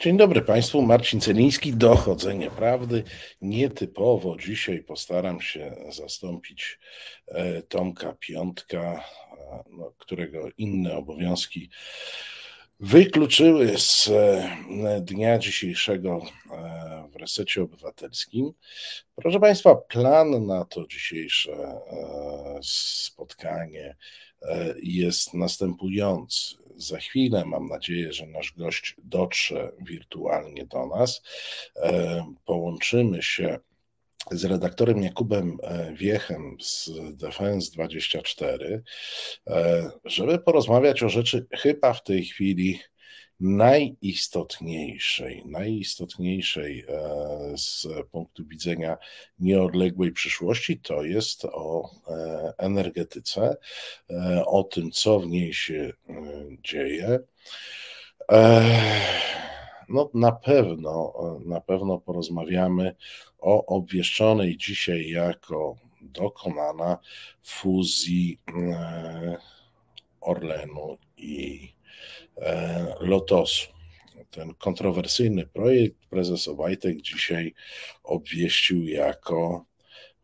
Dzień dobry Państwu, Marcin Celiński, Dochodzenie Prawdy. Nietypowo dzisiaj postaram się zastąpić e, Tomka Piątka, no, którego inne obowiązki wykluczyły z e, dnia dzisiejszego e, w resecie obywatelskim. Proszę Państwa, plan na to dzisiejsze spotkanie jest następujący. Za chwilę mam nadzieję, że nasz gość dotrze wirtualnie do nas. E, połączymy się z redaktorem Jakubem e, Wiechem z Defense 24, e, żeby porozmawiać o rzeczy chyba w tej chwili najistotniejszej, najistotniejszej e, z punktu widzenia nieodległej przyszłości, to jest o e, energetyce, e, o tym, co w niej się dzieje. No, na pewno, na pewno porozmawiamy o obwieszczonej dzisiaj jako dokonana fuzji Orlenu i Lotosu. Ten kontrowersyjny projekt prezes Obajtek dzisiaj obwieścił jako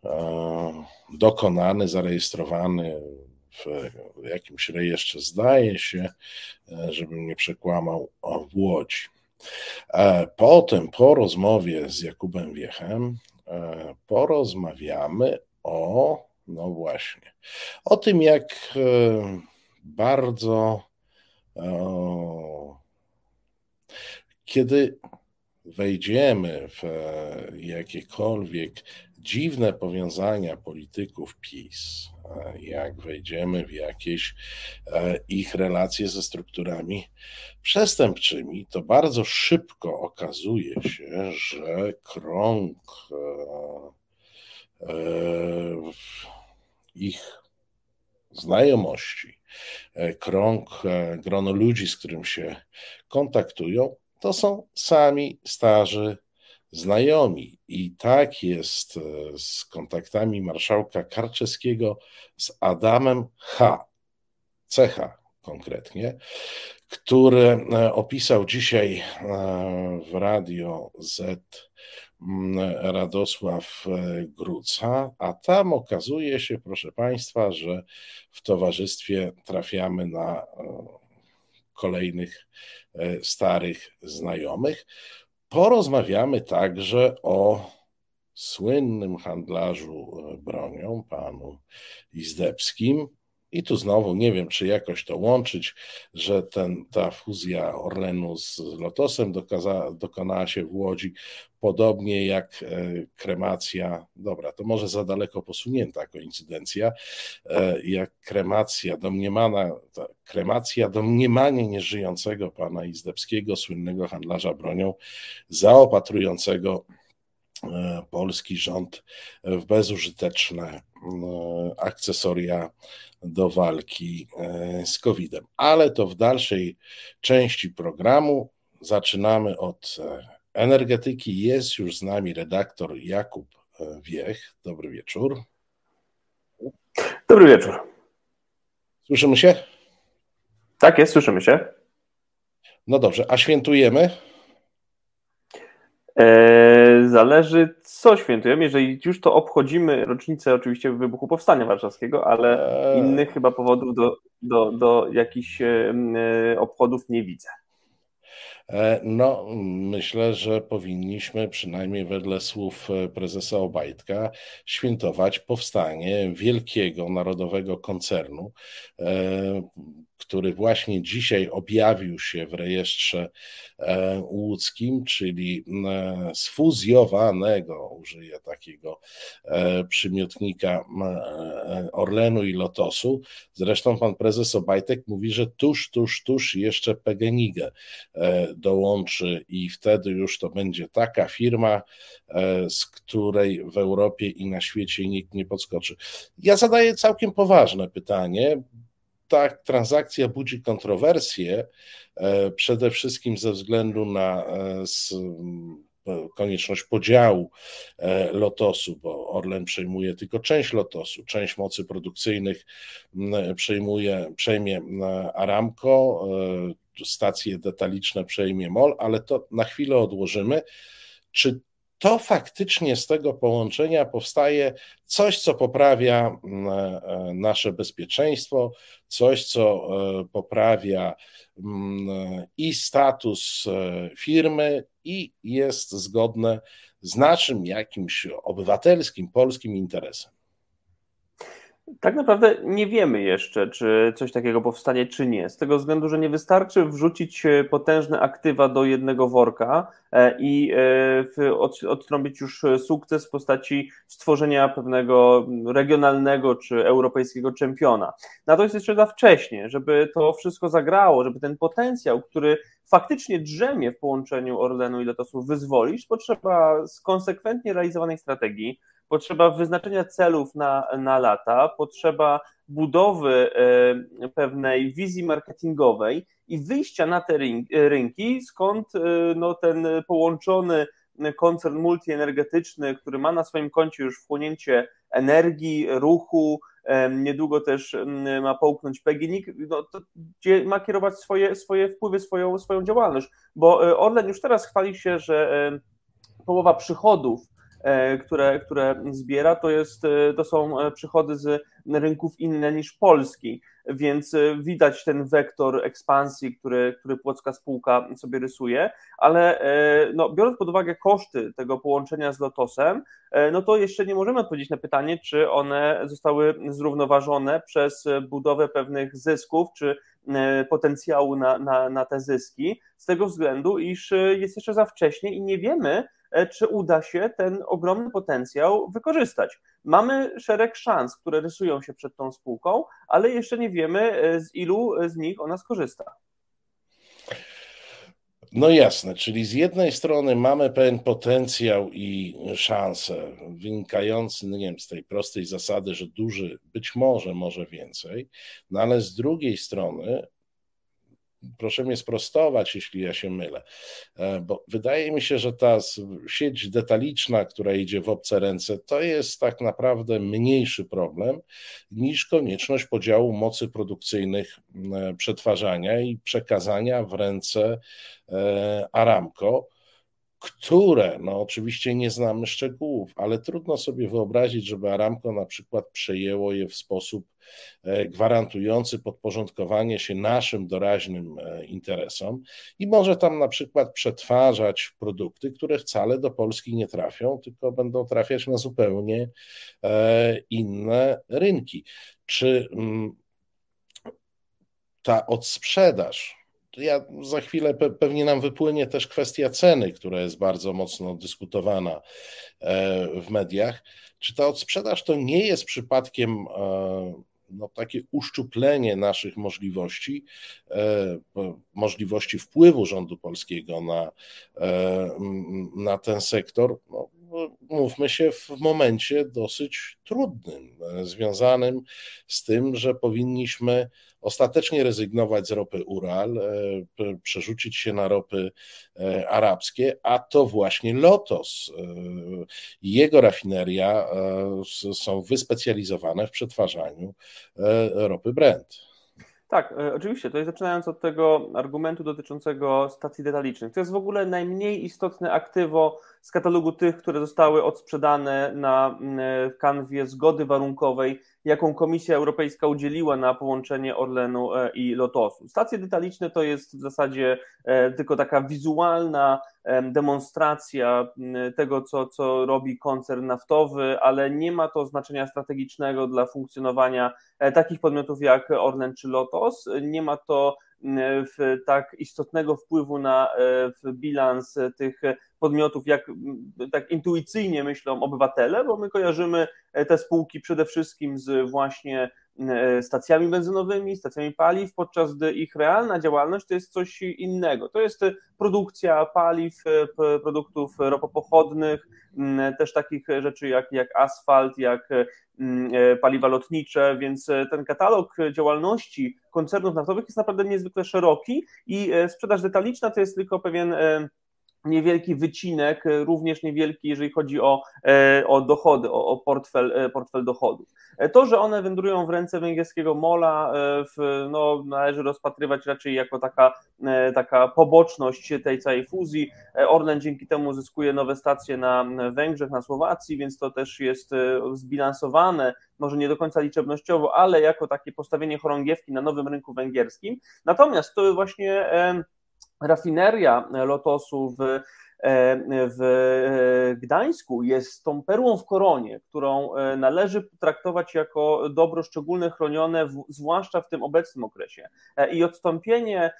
e, dokonany, zarejestrowany w jakimś rejestrze, zdaje się, e, żebym nie przekłamał, w Łodzi. Potem, po rozmowie z Jakubem Wiechem, porozmawiamy o, no właśnie, o tym, jak bardzo kiedy wejdziemy w e, jakiekolwiek dziwne powiązania polityków PiS, e, jak wejdziemy w jakieś e, ich relacje ze strukturami przestępczymi, to bardzo szybko okazuje się, że krąg ich znajomości, e, krąg, e, grono ludzi, z którym się kontaktują, to są sami starzy znajomi. I tak jest e, z kontaktami marszałka Karczeskiego z Adamem H. Cecha konkretnie, który opisał dzisiaj w Radio Z Radosław e, Gruca, a tam okazuje się, proszę Państwa, że w towarzystwie trafiamy na e, kolejnych e, starych znajomych. Porozmawiamy także o słynnym handlarzu bronią, panu Izdebskim, i tu znowu nie wiem, czy jakoś to łączyć, że ten, ta fuzja Orlenu z Lotosem dokaza, dokonała się w Łodzi podobnie jak e, kremacja, dobra, to może za daleko posunięta koincydencja, e, jak kremacja domniemana, kremacja domniemanie nieżyjącego pana Izdebskiego, słynnego handlarza bronią, zaopatrującego polski rząd w bezużyteczne akcesoria do walki e, z COVID-em. Ale to w dalszej części programu. Zaczynamy od e, energetyki. Jest już z nami redaktor Jakub e, Wiech. Dobry wieczór. Dobry wieczór. Słyszymy się? Tak jest, słyszymy się. No dobrze, a świętujemy? Eee, zależy, co świętujemy. Jeżeli już to obchodzimy rocznicę oczywiście wybuchu Powstania Warszawskiego, ale eee. innych chyba powodów do, do, do jakichś e, obchodów nie widzę. E, no, myślę, że powinniśmy, przynajmniej wedle słów e, prezesa Obajtka, świętować powstanie wielkiego narodowego koncernu, który właśnie dzisiaj objawił się w rejestrze e, łódzkim, czyli e, sfuzjowanego, użyję takiego e, przymiotnika Orlenu i Lotosu. Zresztą pan prezes Obajtek mówi, że tuż, tuż, tuż jeszcze PGNiG dołączy i wtedy już to będzie taka firma, z której w Europie i na świecie nikt nie podskoczy. Ja zadaję całkiem poważne pytanie, ta transakcja budzi kontrowersje, e, przede wszystkim ze względu na e, konieczność podziału e, Lotosu, bo Orlen przejmuje tylko część Lotosu, część mocy produkcyjnych przejmuje, przejmie Aramco, stacje detaliczne przejmie MOL, ale to na chwilę odłożymy. Czy to faktycznie z tego połączenia powstaje coś, co poprawia mm, e, nasze bezpieczeństwo, coś, co e, poprawia mm, i status e, firmy, i jest zgodne z naszym jakimś obywatelskim, polskim interesem. Tak naprawdę nie wiemy jeszcze, czy coś takiego powstanie, czy nie. Z tego względu, że nie wystarczy wrzucić e, potężne aktywa do jednego worka e, i e, odtrąbić już sukces w postaci stworzenia pewnego regionalnego czy europejskiego czempiona. Na to jest jeszcze za wcześnie, żeby to wszystko zagrało, żeby ten potencjał, który faktycznie drzemie w połączeniu Orlenu i Lotosu wyzwolić, potrzeba konsekwentnie realizowanej strategii, potrzeba wyznaczenia celów na, na lata, potrzeba budowy e, pewnej wizji marketingowej i wyjścia na te rynki, skąd e, no, ten połączony koncern multienergetyczny, który ma na swoim koncie już wchłonięcie energii, ruchu, e, niedługo też ma połknąć PGNiG, no, gdzie ma kierować swoje, swoje wpływy, swoją, swoją działalność, bo Orlen już teraz chwali się, że połowa przychodów E, które, które zbiera, to, jest, e, to są e, przychody z rynków inne niż polski, więc widać ten wektor ekspansji, który, który płocka spółka sobie rysuje, ale no, biorąc pod uwagę koszty tego połączenia z Lotosem, no to jeszcze nie możemy odpowiedzieć na pytanie, czy one zostały zrównoważone przez budowę pewnych zysków, czy potencjału na, na, na te zyski, z tego względu, iż jest jeszcze za wcześnie i nie wiemy, E, czy uda się ten ogromny potencjał wykorzystać. Mamy szereg szans, które rysują się przed tą spółką, ale jeszcze nie wiemy, e, z ilu z nich ona skorzysta. No jasne, czyli z jednej strony mamy pewien potencjał i szanse wynikający no nie wiem, z tej prostej zasady, że duży być może, może więcej, no ale z drugiej strony proszę mnie sprostować, jeśli ja się mylę, e, bo wydaje mi się, że ta sieć detaliczna, która idzie w obce ręce, to jest tak naprawdę mniejszy problem niż konieczność podziału mocy produkcyjnych, e, przetwarzania i przekazania w ręce e, Aramco które, no oczywiście nie znamy szczegółów, ale trudno sobie wyobrazić, żeby Aramco na przykład przejęło je w sposób e, gwarantujący podporządkowanie się naszym doraźnym e, interesom i może tam na przykład przetwarzać produkty, które wcale do Polski nie trafią, tylko będą trafiać na zupełnie e, inne rynki. Czy mm, ta odsprzedaż, ja za chwilę pe pewnie nam wypłynie też kwestia ceny, która jest bardzo mocno dyskutowana e, w mediach. Czy ta odsprzedaż to nie jest przypadkiem e, no, takie uszczuplenie naszych możliwości, e, możliwości wpływu rządu polskiego na, na ten sektor? No, mówmy się, w momencie dosyć trudnym, związanym z tym, że powinniśmy ostatecznie rezygnować z ropy Ural, e, przerzucić się na ropy e, arabskie, a to właśnie Lotos i e, jego rafineria są wyspecjalizowane w przetwarzaniu ropy Brent. Tak, oczywiście. To jest zaczynając od tego argumentu dotyczącego stacji detalicznych. To jest w ogóle najmniej istotne aktywo z katalogu tych, które zostały odsprzedane na kanwie zgody warunkowej jaką Komisja Europejska udzieliła na połączenie Orlenu e, i Lotosu. Stacje detaliczne to jest w zasadzie e, tylko taka wizualna demonstracja tego, co, co robi koncern naftowy, ale nie ma to znaczenia strategicznego dla funkcjonowania e, takich podmiotów jak Orlen czy Lotos. Nie ma to w tak istotnego wpływu na w bilans tych podmiotów, jak tak intuicyjnie myślą obywatele, bo my kojarzymy te spółki przede wszystkim z właśnie e, stacjami benzynowymi, stacjami paliw, podczas gdy ich realna działalność to jest coś innego. To jest produkcja paliw, e, produktów ropopochodnych, też takich rzeczy jak, jak asfalt, jak e, paliwa lotnicze, więc ten katalog działalności koncernów naftowych jest naprawdę niezwykle szeroki i sprzedaż detaliczna to jest tylko pewien niewielki wycinek, również niewielki, jeżeli chodzi o, o dochody, o, o portfel, portfel dochodów. To, że one wędrują w ręce węgierskiego mola, w, no, należy rozpatrywać raczej jako taka, taka poboczność tej całej fuzji. Orlen dzięki temu zyskuje nowe stacje na Węgrzech, na Słowacji, więc to też jest zbilansowane, może nie do końca liczebnościowo, ale jako takie postawienie chorągiewki na nowym rynku węgierskim. Natomiast to właśnie rafineria Lotosu w w Gdańsku jest tą perłą w koronie, którą należy traktować jako dobro szczególnie chronione, zwłaszcza w tym obecnym okresie. I odstąpienie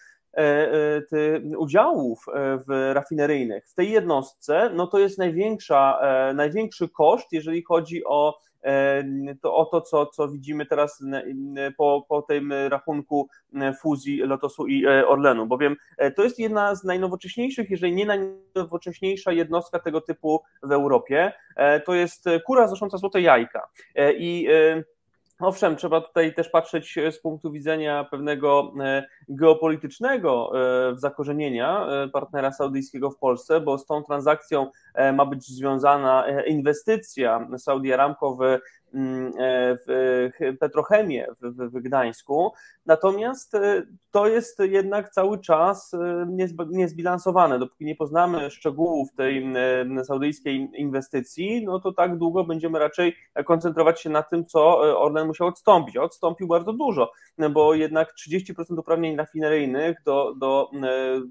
udziałów w rafineryjnych w tej jednostce, no to jest największa, największy koszt, jeżeli chodzi o to o to, co, co widzimy teraz po, po tym rachunku fuzji Lotosu i e, Orlenu, bowiem e, to jest jedna z najnowocześniejszych, jeżeli nie najnowocześniejsza jednostka tego typu w Europie. E, to jest kura znosząca złote jajka. I Owszem, trzeba tutaj też patrzeć z punktu widzenia pewnego geopolitycznego zakorzenienia partnera saudyjskiego w Polsce, bo z tą transakcją ma być związana inwestycja Saudi Aramco w e, w petrochemię w, w, Gdańsku, natomiast e, to jest jednak cały czas e, niezbilansowane. Dopóki nie poznamy szczegółów tej saudyjskiej inwestycji, no to tak długo będziemy raczej koncentrować się na tym, co Orlen musiał odstąpić. Odstąpił bardzo dużo, bo jednak 30% uprawnień rafineryjnych do, do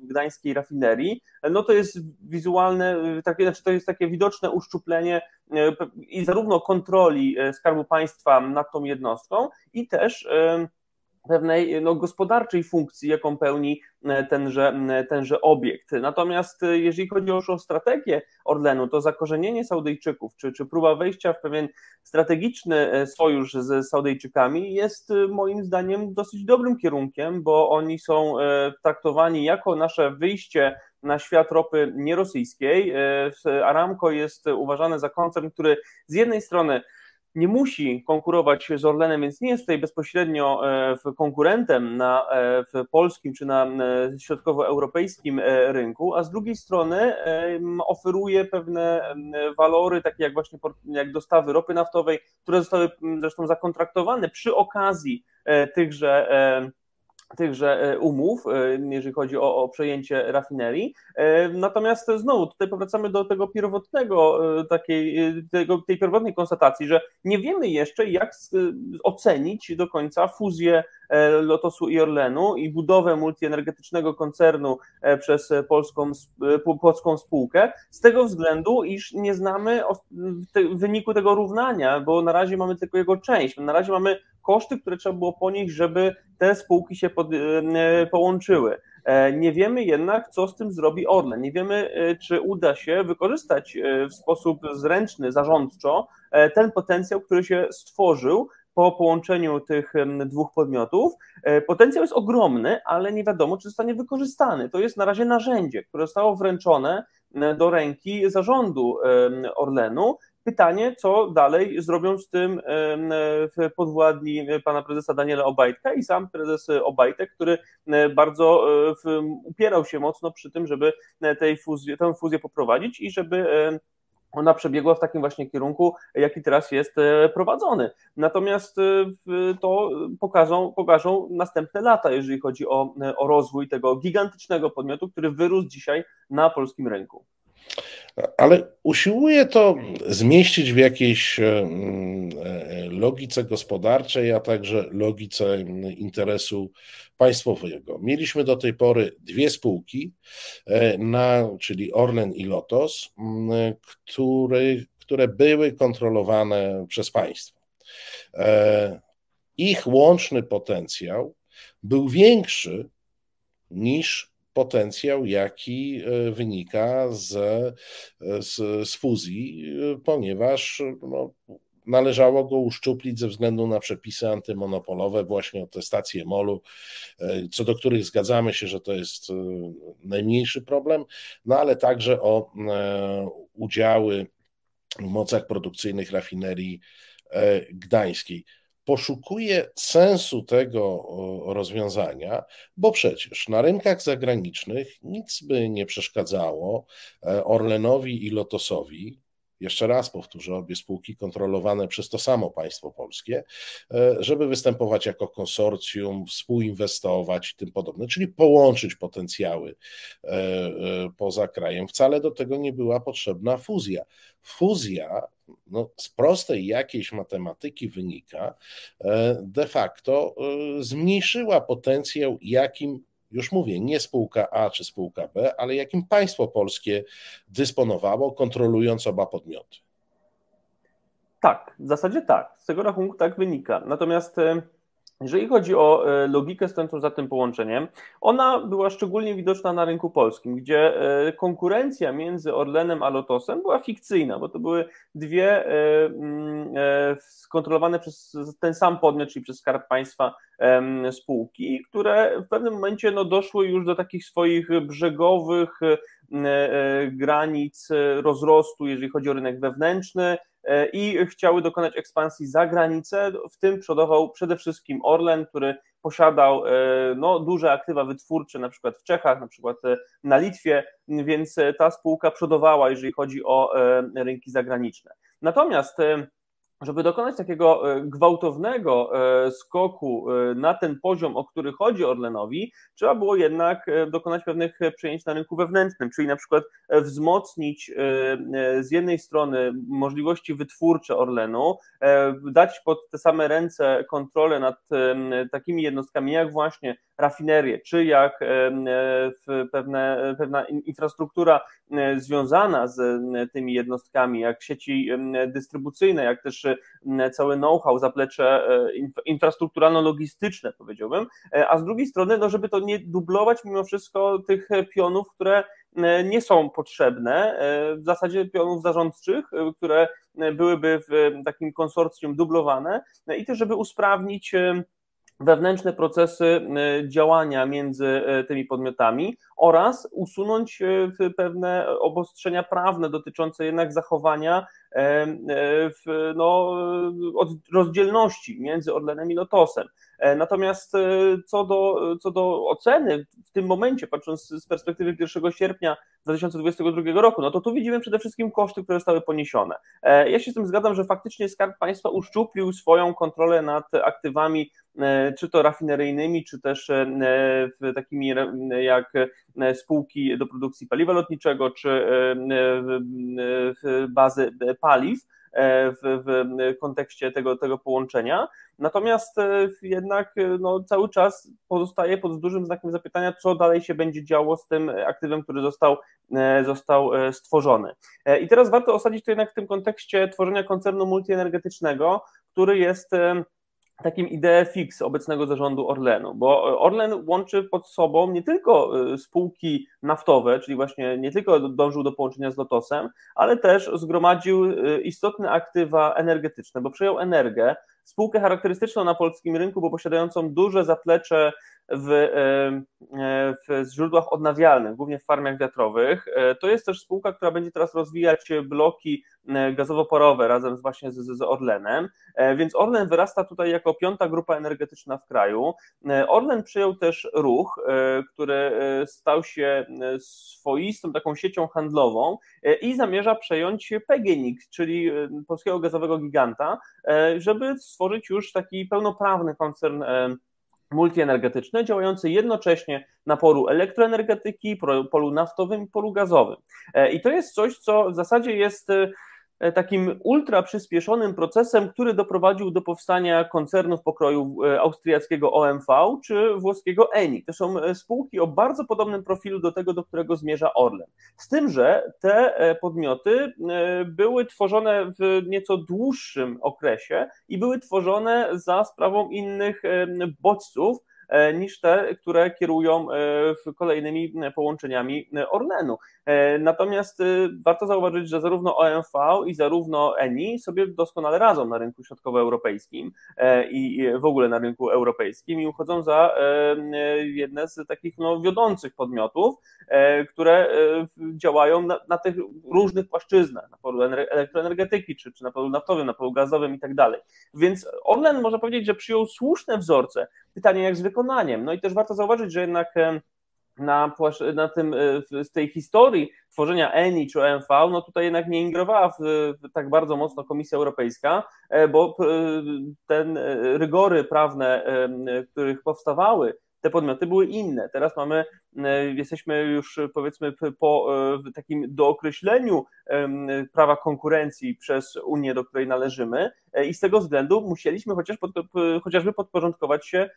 gdańskiej rafinerii, no to jest wizualne, takie, znaczy to jest takie widoczne uszczuplenie i zarówno kontroli Skarbu Państwa nad tą jednostką i też pewnej no, gospodarczej funkcji, jaką pełni tenże, tenże obiekt. Natomiast jeżeli chodzi już o strategię Orlenu, to zakorzenienie Saudyjczyków, czy, czy próba wejścia w pewien strategiczny sojusz z Saudyjczykami jest moim zdaniem dosyć dobrym kierunkiem, bo oni są traktowani jako nasze wyjście na świat ropy nierosyjskiej. Aramco jest uważany za koncern, który z jednej strony nie musi konkurować z Orlenem, więc nie jest tutaj bezpośrednio e, konkurentem na, e, w polskim czy na e, środkowoeuropejskim rynku, a z drugiej strony oferuje pewne walory, takie jak właśnie jak dostawy ropy naftowej, które zostały zresztą zakontraktowane przy okazji tychże tychże e, umów, e, jeżeli chodzi o, o, przejęcie rafinerii. E, natomiast znowu tutaj powracamy do tego pierwotnego, takiej, tego, tej pierwotnej konstatacji, że nie wiemy jeszcze, jak ocenić do końca fuzję Lotosu i Orlenu i budowę multienergetycznego koncernu przez polską, polską spółkę, z tego względu, iż nie znamy wyniku tego równania, bo na razie mamy tylko jego część. Na razie mamy koszty, które trzeba było ponieść, żeby te spółki się pod, e, połączyły. E, nie wiemy jednak, co z tym zrobi Orlen. Nie wiemy, e, czy uda się wykorzystać w sposób zręczny, zarządczo ten potencjał, który się stworzył po połączeniu tych dwóch podmiotów. Potencjał jest ogromny, ale nie wiadomo, czy zostanie wykorzystany. To jest na razie narzędzie, które zostało wręczone do ręki zarządu Orlenu Pytanie, co dalej zrobią z tym podwładni pana prezesa Daniela Obajtka i sam prezes Obajtek, który bardzo upierał się mocno przy tym, żeby tej fuzję, tę fuzję poprowadzić i żeby ona przebiegła w takim właśnie kierunku, jaki teraz jest prowadzony. Natomiast to pokażą, pokażą następne lata, jeżeli chodzi o, o rozwój tego gigantycznego podmiotu, który wyrósł dzisiaj na polskim rynku. Ale usiłuje to zmieścić w jakiejś e, e, logice gospodarczej, a także logice interesu państwowego. Mieliśmy do tej pory dwie spółki, e, na, czyli Orlen i Lotos, który, które były kontrolowane przez państwo. Ich łączny potencjał był większy niż potencjał, jaki e, wynika z, e, z, z fuzji, e, ponieważ no, należało go uszczuplić ze względu na przepisy antymonopolowe, właśnie o te stacje MOLU, co do których zgadzamy się, że to jest najmniejszy problem, no ale także o udziały w mocach produkcyjnych rafinerii gdańskiej. Poszukuję sensu tego rozwiązania, bo przecież na rynkach zagranicznych nic by nie przeszkadzało e, Orlenowi i Lotosowi jeszcze raz powtórzę, obie spółki kontrolowane przez to samo państwo polskie, e, żeby występować jako konsorcjum, współinwestować i tym podobne, czyli połączyć potencjały e, e, poza krajem. Wcale do tego nie była potrzebna fuzja. Fuzja no, z prostej jakiejś matematyki wynika, de facto zmniejszyła potencjał, jakim już mówię, nie spółka A czy spółka B, ale jakim państwo polskie dysponowało, kontrolując oba podmioty. Tak, w zasadzie tak. Z tego rachunku tak wynika. Natomiast e, jeżeli chodzi o e, logikę stojącą za tym połączeniem, ona była szczególnie widoczna na rynku polskim, gdzie e, konkurencja między Orlenem a Lotosem była fikcyjna, bo to były dwie mm, skontrolowane przez ten sam podmiot, czyli przez Skarb Państwa spółki, które w pewnym momencie no, doszły już do takich swoich brzegowych granic rozrostu, jeżeli chodzi o rynek wewnętrzny, E, i chciały dokonać ekspansji za granicę. W tym przodował przede wszystkim Orlen, który posiadał e, no, duże aktywa wytwórcze, na przykład w Czechach, na przykład e, na Litwie, więc ta spółka przodowała, jeżeli chodzi o rynki zagraniczne. Natomiast żeby dokonać takiego e, gwałtownego e, skoku e, na ten poziom, o który chodzi Orlenowi, trzeba było jednak dokonać pewnych przejęć na rynku wewnętrznym, czyli na przykład wzmocnić z jednej strony możliwości wytwórcze Orlenu, dać pod te same ręce kontrolę nad takimi jednostkami jak właśnie rafinerie, czy jak pewne, pewna infrastruktura związana z tymi jednostkami, jak sieci dystrybucyjne, jak też cały know-how, zaplecze e, infrastrukturalno-logistyczne, powiedziałbym, e, a z drugiej strony, no żeby to nie dublować mimo wszystko tych pionów, które e, nie są potrzebne, w zasadzie pionów zarządczych, które byłyby w takim konsorcjum dublowane i też, żeby usprawnić wewnętrzne procesy działania między tymi podmiotami oraz usunąć pewne obostrzenia prawne dotyczące jednak zachowania E, w, no, od rozdzielności między Orlenem i Lotosem. E, natomiast e, co do, co do oceny w tym momencie, patrząc z perspektywy 1 sierpnia 2022 roku, no to tu widzimy przede wszystkim koszty, które zostały poniesione. Ja się z tym zgadzam, że faktycznie Skarb Państwa uszczuplił swoją kontrolę nad aktywami, czy to rafineryjnymi, czy też takimi jak spółki do produkcji paliwa lotniczego, czy bazy paliw e, w, w kontekście tego, tego połączenia. Natomiast e, jednak e, no, cały czas pozostaje pod dużym znakiem zapytania, co dalej się będzie działo z tym aktywem, który został, został stworzony. I teraz warto osadzić to jednak w tym kontekście tworzenia koncernu multienergetycznego, który jest takim ideę fix obecnego zarządu Orlenu, bo Orlen łączy pod sobą nie tylko y, spółki naftowe, czyli właśnie nie tylko dążył do połączenia z Lotosem, ale też zgromadził y, istotne aktywa energetyczne, bo przejął Energię, spółkę charakterystyczną na polskim rynku, bo posiadającą duże zaplecze w, w źródłach odnawialnych, głównie w farmach wiatrowych. E, to jest też spółka, która będzie teraz rozwijać bloki e, gazowo-porowe razem z właśnie z, z Orlenem, e, więc Orlen wyrasta tutaj jako piąta grupa energetyczna w kraju. Orlen przyjął też ruch, który stał się swoistą taką siecią handlową i zamierza przejąć PGNiG, czyli polskiego gazowego giganta, żeby stworzyć już taki pełnoprawny koncern multienergetyczny, działający jednocześnie na polu elektroenergetyki, polu naftowym i polu gazowym. E, I to jest coś, co w zasadzie jest e, takim ultra przyspieszonym procesem, który doprowadził do powstania koncernów pokroju e, austriackiego OMV czy włoskiego Eni. To są e, spółki o bardzo podobnym profilu do tego, do którego zmierza Orlen. Z tym, że te podmioty były tworzone w nieco dłuższym okresie i były tworzone za sprawą innych bodźców, niż te, które kierują kolejnymi połączeniami Orlenu. Natomiast warto zauważyć, że zarówno OMV i zarówno ENI sobie doskonale radzą na rynku środkowoeuropejskim i w ogóle na rynku europejskim i uchodzą za jedne z takich no, wiodących podmiotów, które działają na, na tych różnych płaszczyznach, na polu elektroenergetyki, czy, czy na polu naftowym, na polu gazowym i tak dalej. Więc Orlen można powiedzieć, że przyjął słuszne wzorce. Pytanie jak z No i też warto zauważyć, że jednak na, na tym, w tej historii tworzenia ENI czy OMV, no tutaj jednak nie ingerowała w, w tak bardzo mocno Komisja Europejska, e, bo e, ten e, rygory prawne, których powstawały te podmioty były inne. Teraz mamy, e, jesteśmy już powiedzmy po e, takim dookreśleniu prawa konkurencji przez Unię, do której należymy e, i z tego względu musieliśmy chociaż pod, chociażby podporządkować się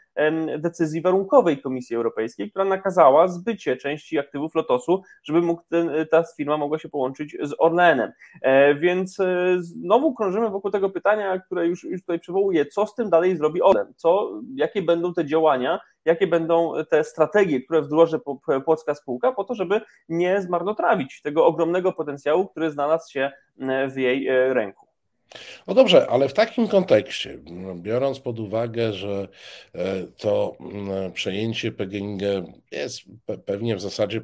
decyzji warunkowej Komisji Europejskiej, która nakazała zbycie części aktywów Lotosu, żeby mógł ten, ta firma mogła się połączyć z Orlenem. Więc znowu krążymy wokół tego pytania, które już, już tutaj przywołuję, co z tym dalej zrobi Orlen, co, jakie będą te działania, jakie będą te strategie, które wdroży płocka spółka, po to, żeby nie zmarnotrawić tego ogromnego potencjału, który znalazł się e, w jej e, ręku. No dobrze, ale w takim kontekście, biorąc pod uwagę, że e, to przejęcie PGNiG jest pewnie w zasadzie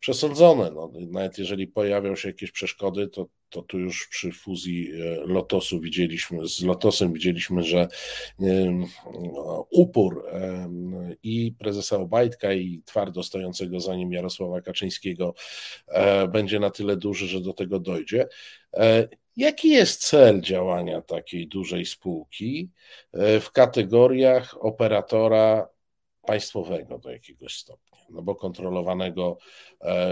przesądzone, no, nawet jeżeli pojawią się jakieś przeszkody, to to tu już przy fuzji e, Lotosu widzieliśmy, z Lotosem widzieliśmy, że upór i prezesa Obajtka i twardo stojącego za nim Jarosława Kaczyńskiego e, będzie na tyle duży, że do tego dojdzie. E, jaki jest cel działania takiej dużej spółki w kategoriach operatora państwowego do jakiegoś stopnia, no bo kontrolowanego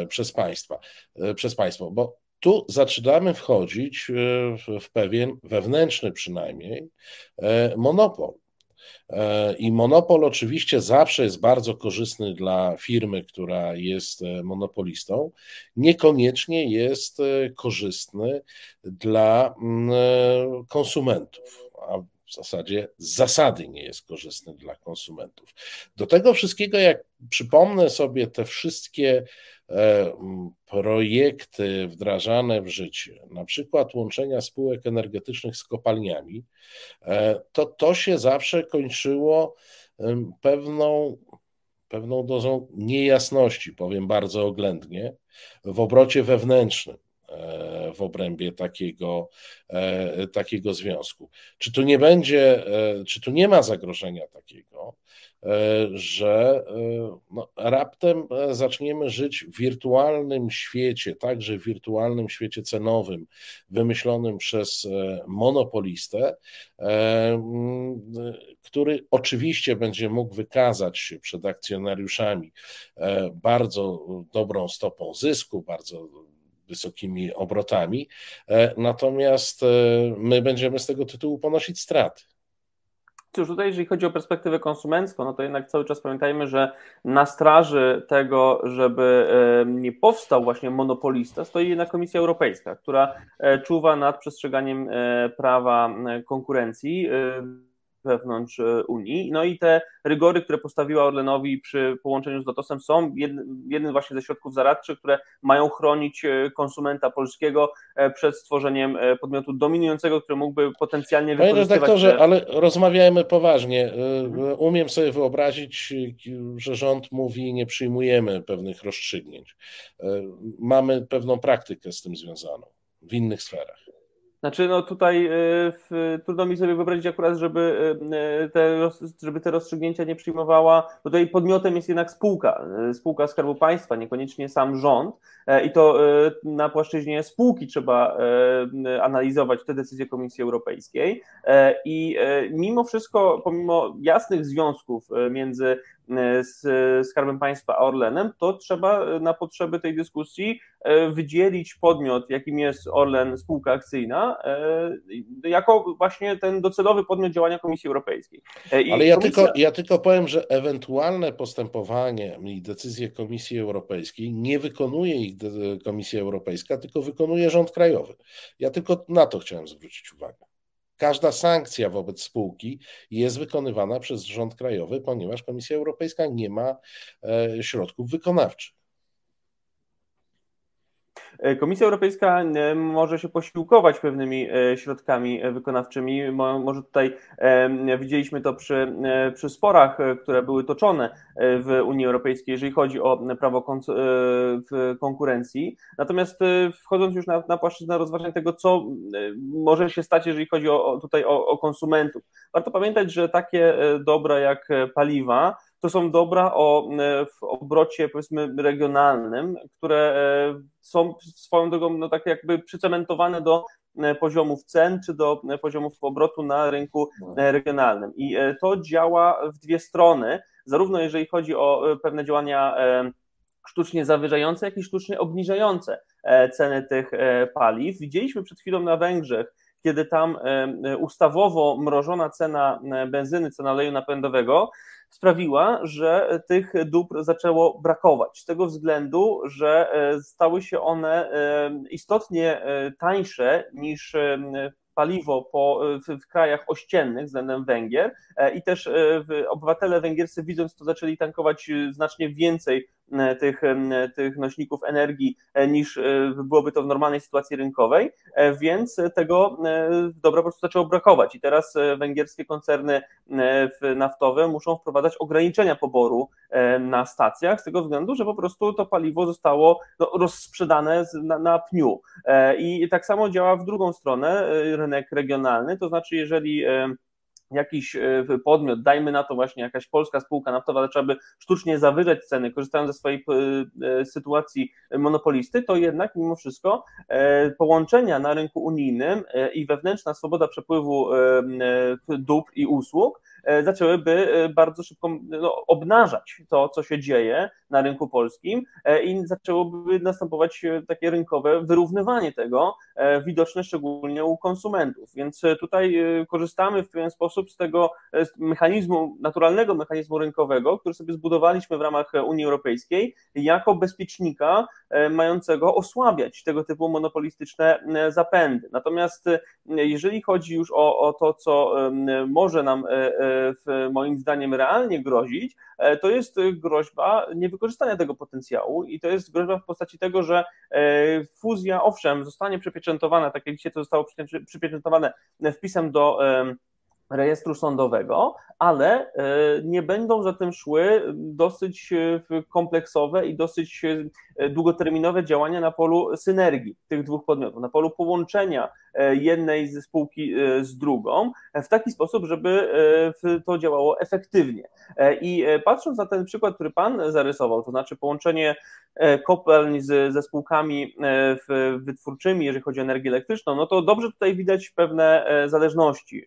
przez państwa, przez państwo, bo tu zaczynamy wchodzić e, w pewien wewnętrzny przynajmniej e, monopol. E, I monopol oczywiście zawsze jest bardzo korzystny dla firmy, która jest monopolistą, niekoniecznie jest korzystny dla mm, konsumentów, a w zasadzie z zasady nie jest korzystny dla konsumentów. Do tego wszystkiego, jak przypomnę sobie te wszystkie E, projekty wdrażane w życie, na przykład łączenia spółek energetycznych z kopalniami, e, to to się zawsze kończyło pewną, pewną dozą niejasności, powiem bardzo oględnie, w obrocie wewnętrznym. e, w obrębie takiego, takiego związku. Czy tu nie będzie, czy tu nie ma zagrożenia takiego, E, że e, no, raptem e, zaczniemy żyć w wirtualnym świecie, także w wirtualnym świecie cenowym, wymyślonym przez monopolistę, który oczywiście będzie mógł wykazać się przed akcjonariuszami bardzo dobrą stopą zysku, bardzo wysokimi obrotami, natomiast my będziemy z tego tytułu ponosić straty. Cóż, tutaj jeżeli chodzi o perspektywę konsumencką, no to jednak cały czas pamiętajmy, że na straży tego, żeby nie powstał właśnie monopolista, stoi jednak Komisja Europejska, która e, czuwa nad przestrzeganiem e, prawa e, konkurencji wewnątrz e, Unii. No i te rygory, które postawiła Orlenowi przy połączeniu z Lotosem są jednym właśnie ze środków zaradczych, które mają chronić e, konsumenta polskiego e, przed stworzeniem podmiotu dominującego, który mógłby potencjalnie Panie redaktorze, te... ale rozmawiajmy poważnie. Mhm. Umiem sobie wyobrazić, że rząd mówi nie przyjmujemy pewnych rozstrzygnięć. Mamy pewną praktykę z tym związaną w innych sferach. Znaczy, no tutaj y, w, trudno mi sobie wyobrazić akurat, żeby y, te, żeby te rozstrzygnięcia nie przyjmowała. Tutaj podmiotem jest jednak spółka, y, spółka Skarbu Państwa, niekoniecznie sam rząd. I to na płaszczyźnie spółki trzeba analizować te decyzje Komisji Europejskiej. I mimo wszystko, pomimo jasnych związków między z Skarbem Państwa a Orlenem, to trzeba na potrzeby tej dyskusji wydzielić podmiot, jakim jest Orlen, spółka akcyjna, E, jako właśnie ten docelowy podmiot działania Komisji Europejskiej. E, I Ale ja, komisja... tylko, ja tylko powiem, że ewentualne postępowanie i decyzje Komisji Europejskiej nie wykonuje ich Komisja Europejska, tylko wykonuje rząd krajowy. Ja tylko na to chciałem zwrócić uwagę. Każda sankcja wobec spółki jest wykonywana przez rząd krajowy, ponieważ Komisja Europejska nie ma e, środków wykonawczych. E, Komisja Europejska e, może się posiłkować pewnymi e, środkami wykonawczymi. Może tutaj widzieliśmy to przy, przy sporach, które były toczone w Unii Europejskiej, jeżeli chodzi o prawo konkurencji. Natomiast wchodząc już na, na płaszczyznę rozważań tego, co może się stać, jeżeli chodzi o, tutaj o, o konsumentów, warto pamiętać, że takie dobra jak paliwa, to są dobra o, e, w obrocie powiedzmy regionalnym, które e, są swoją drogą no, tak jakby przycementowane do e, poziomów cen czy do poziomów obrotu na rynku regionalnym. I to działa w dwie strony, zarówno jeżeli chodzi o pewne działania sztucznie zawyżające, jak i sztucznie obniżające ceny tych paliw. Widzieliśmy przed chwilą na Węgrzech, kiedy tam ustawowo mrożona cena benzyny, cena oleju napędowego sprawiła, że tych dóbr zaczęło brakować. Z tego względu, że e, stały się one e, istotnie e, tańsze niż paliwo po, w, w, krajach ościennych względem Węgier i też obywatele węgierscy widząc to zaczęli tankować znacznie więcej tych, e, tych nośników energii e, niż byłoby to w normalnej sytuacji rynkowej, więc tego dobra po prostu zaczęło brakować. I teraz węgierskie koncerny naftowe muszą wprowadzać ograniczenia poboru na stacjach z tego względu, że po prostu to paliwo zostało no, rozsprzedane na pniu. I tak samo działa w drugą stronę rynek regionalny, to znaczy jeżeli jakiś e, podmiot, dajmy na to właśnie jakaś polska spółka naftowa zaczęłaby sztucznie zawyżać ceny, korzystając ze swojej e, e, sytuacji monopolisty, to jednak mimo wszystko połączenia na rynku unijnym i wewnętrzna swoboda przepływu dóbr i usług E, zaczęłyby e, bardzo szybko no, obnażać to, co się dzieje na rynku polskim e, i zaczęłoby następować takie rynkowe wyrównywanie tego, widoczne szczególnie u konsumentów. Więc tutaj korzystamy w pewien sposób z tego mechanizmu, naturalnego mechanizmu rynkowego, który sobie zbudowaliśmy w ramach Unii Europejskiej, jako bezpiecznika mającego osłabiać tego typu monopolistyczne zapędy. Natomiast jeżeli chodzi już o, o to, co może nam moim zdaniem realnie grozić, e, to jest groźba niewykorzystania tego potencjału i to jest groźba w postaci tego, że e, fuzja owszem zostanie przypieczętowana, tak jak dzisiaj to zostało przypieczętowane wpisem do rejestru sądowego, ale e, nie będą za tym szły dosyć kompleksowe i dosyć długoterminowe działania na polu synergii tych dwóch podmiotów, na polu połączenia jednej ze spółki e, z drugą w taki sposób, żeby e, to działało efektywnie. I patrząc na ten przykład, który Pan zarysował, to znaczy połączenie kopalń z, ze spółkami wytwórczymi, jeżeli chodzi o energię elektryczną, no to dobrze tutaj widać pewne zależności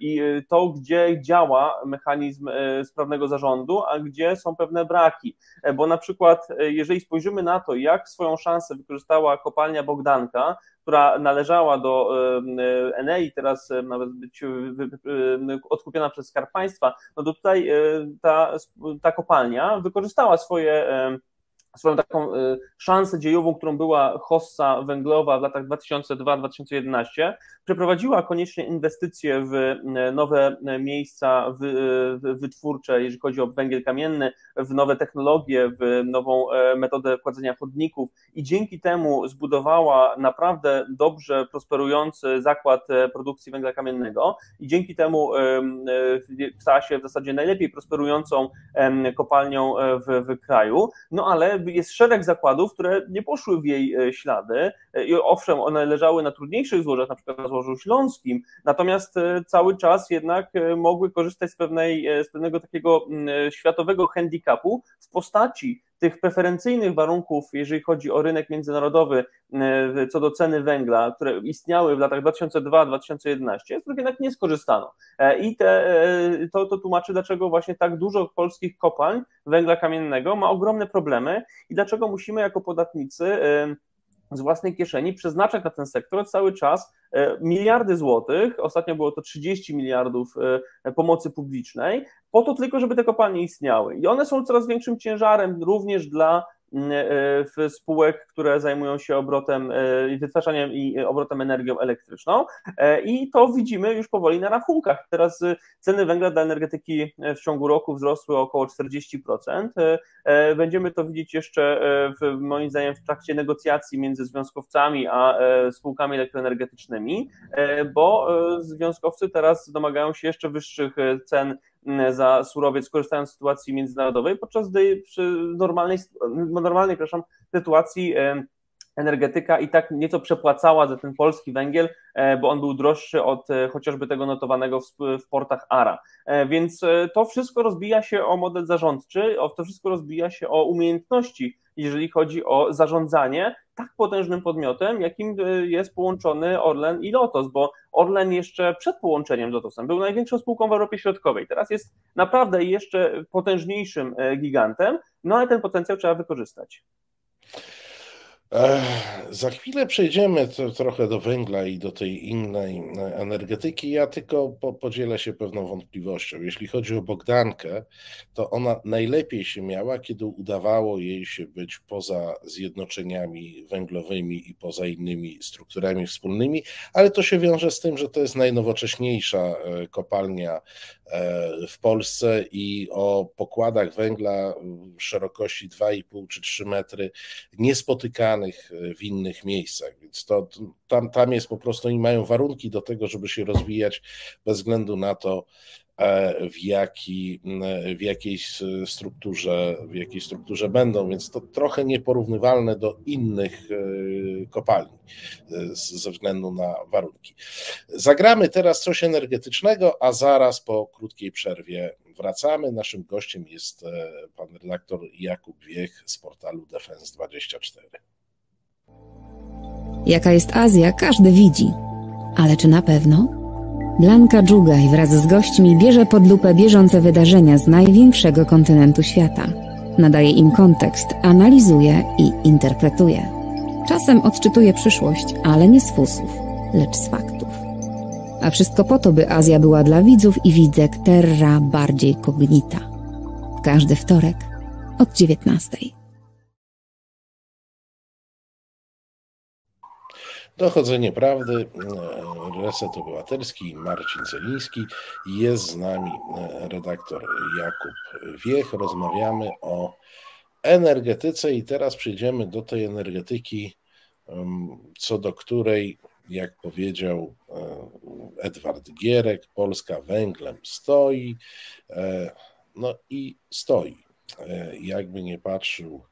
i to, gdzie działa mechanizm sprawnego zarządu, a gdzie są pewne braki, bo na przykład jeżeli spojrzymy na to, jak swoją szansę wykorzystała kopalnia Bogdanka, która należała do Enei, teraz nawet być odkupiona przez Skarb Państwa, no to tutaj e, ta, ta kopalnia wykorzystała swoje swoją taką y, szansę dziejową, którą była hossa węglowa w latach 2002-2011, przeprowadziła koniecznie inwestycje w y, nowe miejsca y, wytwórcze, jeżeli chodzi o węgiel kamienny, w nowe technologie, w nową e, metodę kładzenia chodników i dzięki temu zbudowała naprawdę dobrze prosperujący zakład e, produkcji węgla kamiennego i dzięki temu e, stała się w zasadzie najlepiej prosperującą kopalnią w, w kraju, no ale jest szereg zakładów, które nie poszły w jej e, ślady i owszem, one leżały na trudniejszych złożach, na przykład na złożu śląskim, natomiast e, cały czas jednak mogły korzystać z, pewnej, z pewnego takiego światowego handicapu w postaci tych preferencyjnych warunków, jeżeli chodzi o rynek międzynarodowy e, co do ceny węgla, które istniały w latach 2002-2011, z których jednak nie skorzystano. E, I te, e, to, to tłumaczy, dlaczego właśnie tak dużo polskich kopalń węgla kamiennego ma ogromne problemy i dlaczego musimy jako podatnicy z własnej kieszeni przeznaczać na ten sektor cały czas e, miliardy złotych, ostatnio było to 30 miliardów e, pomocy publicznej, po to tylko, żeby te kopalnie istniały. I one są coraz większym ciężarem również dla spółek, które zajmują się obrotem, wytwarzaniem i obrotem energią elektryczną i to widzimy już powoli na rachunkach. Teraz ceny węgla dla energetyki w ciągu roku wzrosły około 40%. Będziemy to widzieć jeszcze w, moim zdaniem w trakcie negocjacji między związkowcami a spółkami elektroenergetycznymi, bo związkowcy teraz domagają się jeszcze wyższych cen za surowiec, korzystając z sytuacji międzynarodowej, podczas gdy przy normalnej, normalnej przepraszam, sytuacji energetyka i tak nieco przepłacała za ten polski węgiel, e, bo on był droższy od e, chociażby tego notowanego w, portach ARA. E, więc to wszystko rozbija się o model zarządczy, to wszystko rozbija się o umiejętności, jeżeli chodzi o zarządzanie tak potężnym podmiotem, jakim jest połączony Orlen i Lotos, bo Orlen jeszcze przed połączeniem z Lotosem był największą spółką w Europie Środkowej. Teraz jest naprawdę jeszcze potężniejszym gigantem, no ale ten potencjał trzeba wykorzystać. Za chwilę przejdziemy to, trochę do węgla i do tej innej e, energetyki. Ja tylko po, podzielę się pewną wątpliwością. Jeśli chodzi o Bogdankę, to ona najlepiej się miała, kiedy udawało jej się być poza zjednoczeniami węglowymi i poza innymi strukturami wspólnymi, ale to się wiąże z tym, że to jest najnowocześniejsza e, kopalnia e, w Polsce i o pokładach węgla szerokości 2,5 czy 3 metry niespotykane E, w innych miejscach, więc to, tam, tam jest po prostu, oni mają warunki do tego, żeby się rozwijać bez względu na to, e, w, jaki, w jakiej strukturze, w jakiej strukturze będą, więc to trochę nieporównywalne do innych e, kopalni ze względu na warunki. Zagramy teraz coś energetycznego, a zaraz po krótkiej przerwie wracamy. Naszym gościem jest pan redaktor Jakub Wiech z portalu Defense24. Jaka jest Azja, każdy widzi. Ale czy na pewno? Blanka Dżugaj wraz z gośćmi bierze pod lupę bieżące wydarzenia z największego kontynentu świata. Nadaje im kontekst, analizuje i interpretuje. Czasem odczytuje przyszłość, ale nie z fusów, lecz z faktów. A wszystko po to, by Azja była dla widzów i widzek terra bardziej kognita. Każdy wtorek od 19. Dochodzenie Prawdy, e, Reset Obywatelski, Marcin Celiński. Jest z nami e, redaktor Jakub Wiech. Rozmawiamy o energetyce i teraz przejdziemy do tej energetyki, co do której, jak powiedział e, Edward Gierek, Polska węglem stoi. No i stoi. Jakby nie patrzył,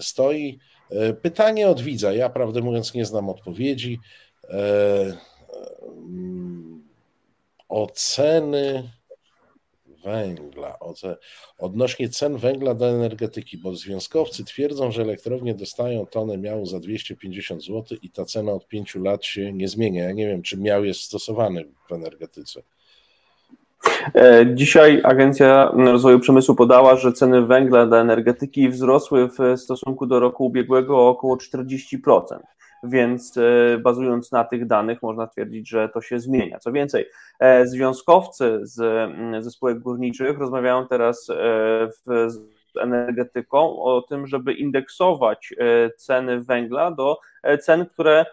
stoi. E, pytanie od widza. Ja prawdę mówiąc nie znam odpowiedzi. E, mm, oceny węgla, odnośnie cen węgla do energetyki, bo związkowcy twierdzą, że elektrownie dostają tonę miału za 250 zł i ta cena od 5 lat się nie zmienia. Ja nie wiem, czy miał jest stosowany w energetyce. E, dzisiaj Agencja Rozwoju Przemysłu podała, że ceny węgla dla energetyki wzrosły w stosunku do roku ubiegłego o około 40%, więc e, bazując na tych danych można twierdzić, że to się zmienia. Co więcej, e, związkowcy z, ze spółek górniczych rozmawiają teraz w, z energetyką o tym, żeby indeksować ceny węgla do cen, które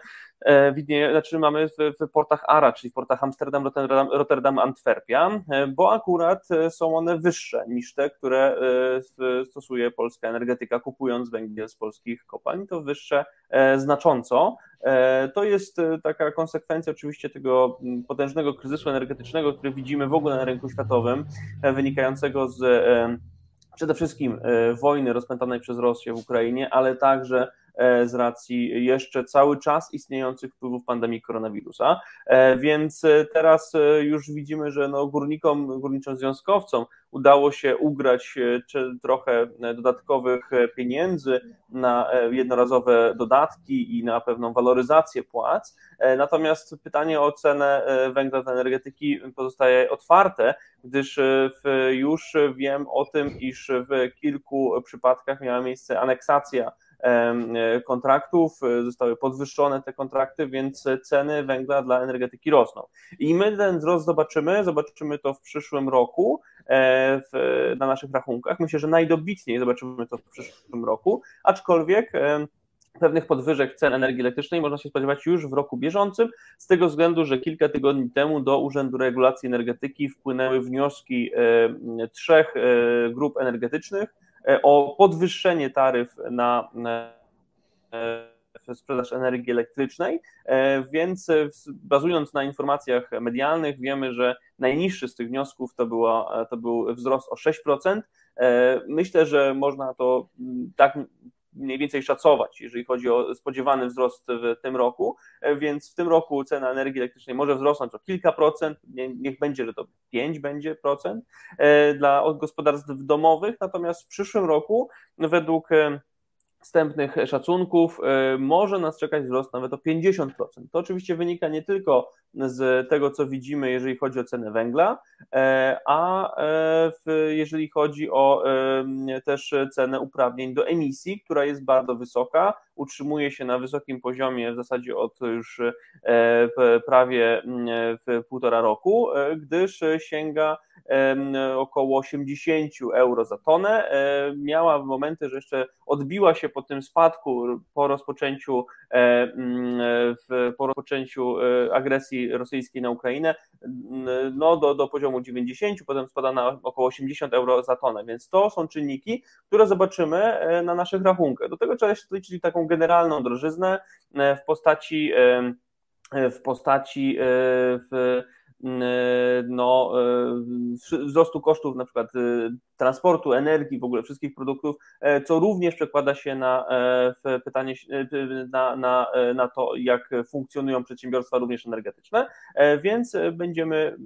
widnieje, znaczy mamy w, w, portach ARA, czyli w portach Amsterdam, Rotterdam, Rotterdam, Antwerpia, e, bo akurat e, są one wyższe niż te, które stosuje polska energetyka, kupując węgiel z polskich kopalń, to wyższe znacząco. To jest taka konsekwencja oczywiście tego potężnego kryzysu energetycznego, który widzimy w ogóle na rynku światowym, wynikającego z przede wszystkim wojny rozpętanej przez Rosję w Ukrainie, ale także E, z racji jeszcze cały czas istniejących wpływów pandemii koronawirusa. E, więc e, teraz już widzimy, że no górnikom, górniczym związkowcom udało się ugrać trochę dodatkowych pieniędzy na jednorazowe dodatki i na pewną waloryzację płac. Natomiast pytanie o cenę węgla dla energetyki pozostaje otwarte, gdyż już wiem o tym, iż w kilku przypadkach miała miejsce aneksacja E, kontraktów, e, zostały podwyższone te kontrakty, więc ceny węgla dla energetyki rosną. I my ten wzrost zobaczymy, zobaczymy to w przyszłym roku, w, na naszych rachunkach. Myślę, że najdobitniej zobaczymy to w przyszłym roku, aczkolwiek pewnych podwyżek cen energii elektrycznej można się spodziewać już w roku bieżącym, z tego względu, że kilka tygodni temu do Urzędu Regulacji Energetyki wpłynęły wnioski e, trzech e, grup energetycznych e, o podwyższenie taryf na sprzedaż energii elektrycznej, więc bazując na informacjach medialnych wiemy, że najniższy z tych wniosków to, była, to był wzrost o 6%. Myślę, że można to tak mniej więcej szacować, jeżeli chodzi o spodziewany wzrost w tym roku, e, więc w tym roku cena energii elektrycznej może wzrosnąć o kilka procent, niech będzie, że to 5 będzie procent e, dla gospodarstw domowych, natomiast w przyszłym roku według e, wstępnych szacunków może nas czekać wzrost nawet o 50%. To oczywiście wynika nie tylko z tego, co widzimy, jeżeli chodzi o cenę węgla, e, a e, jeżeli chodzi o też cenę uprawnień do emisji, która jest bardzo wysoka, utrzymuje się na wysokim poziomie w zasadzie od już e, prawie półtora roku, gdyż sięga około 80 euro za tonę. Miała momenty, że jeszcze odbiła się po tym spadku po rozpoczęciu, po rozpoczęciu agresji rosyjskiej na Ukrainę no, do, do poziomu 90, potem spada na około 80 euro za tonę, więc to są czynniki, które zobaczymy e, na naszych rachunkach. Do tego trzeba jeszcze liczyć taką generalną drożyznę e, w postaci e, w postaci w no, wzrostu kosztów na przykład transportu, energii, w ogóle wszystkich produktów, e, co również przekłada się na e, pytanie e, na, na, na to, jak funkcjonują przedsiębiorstwa również energetyczne, więc będziemy,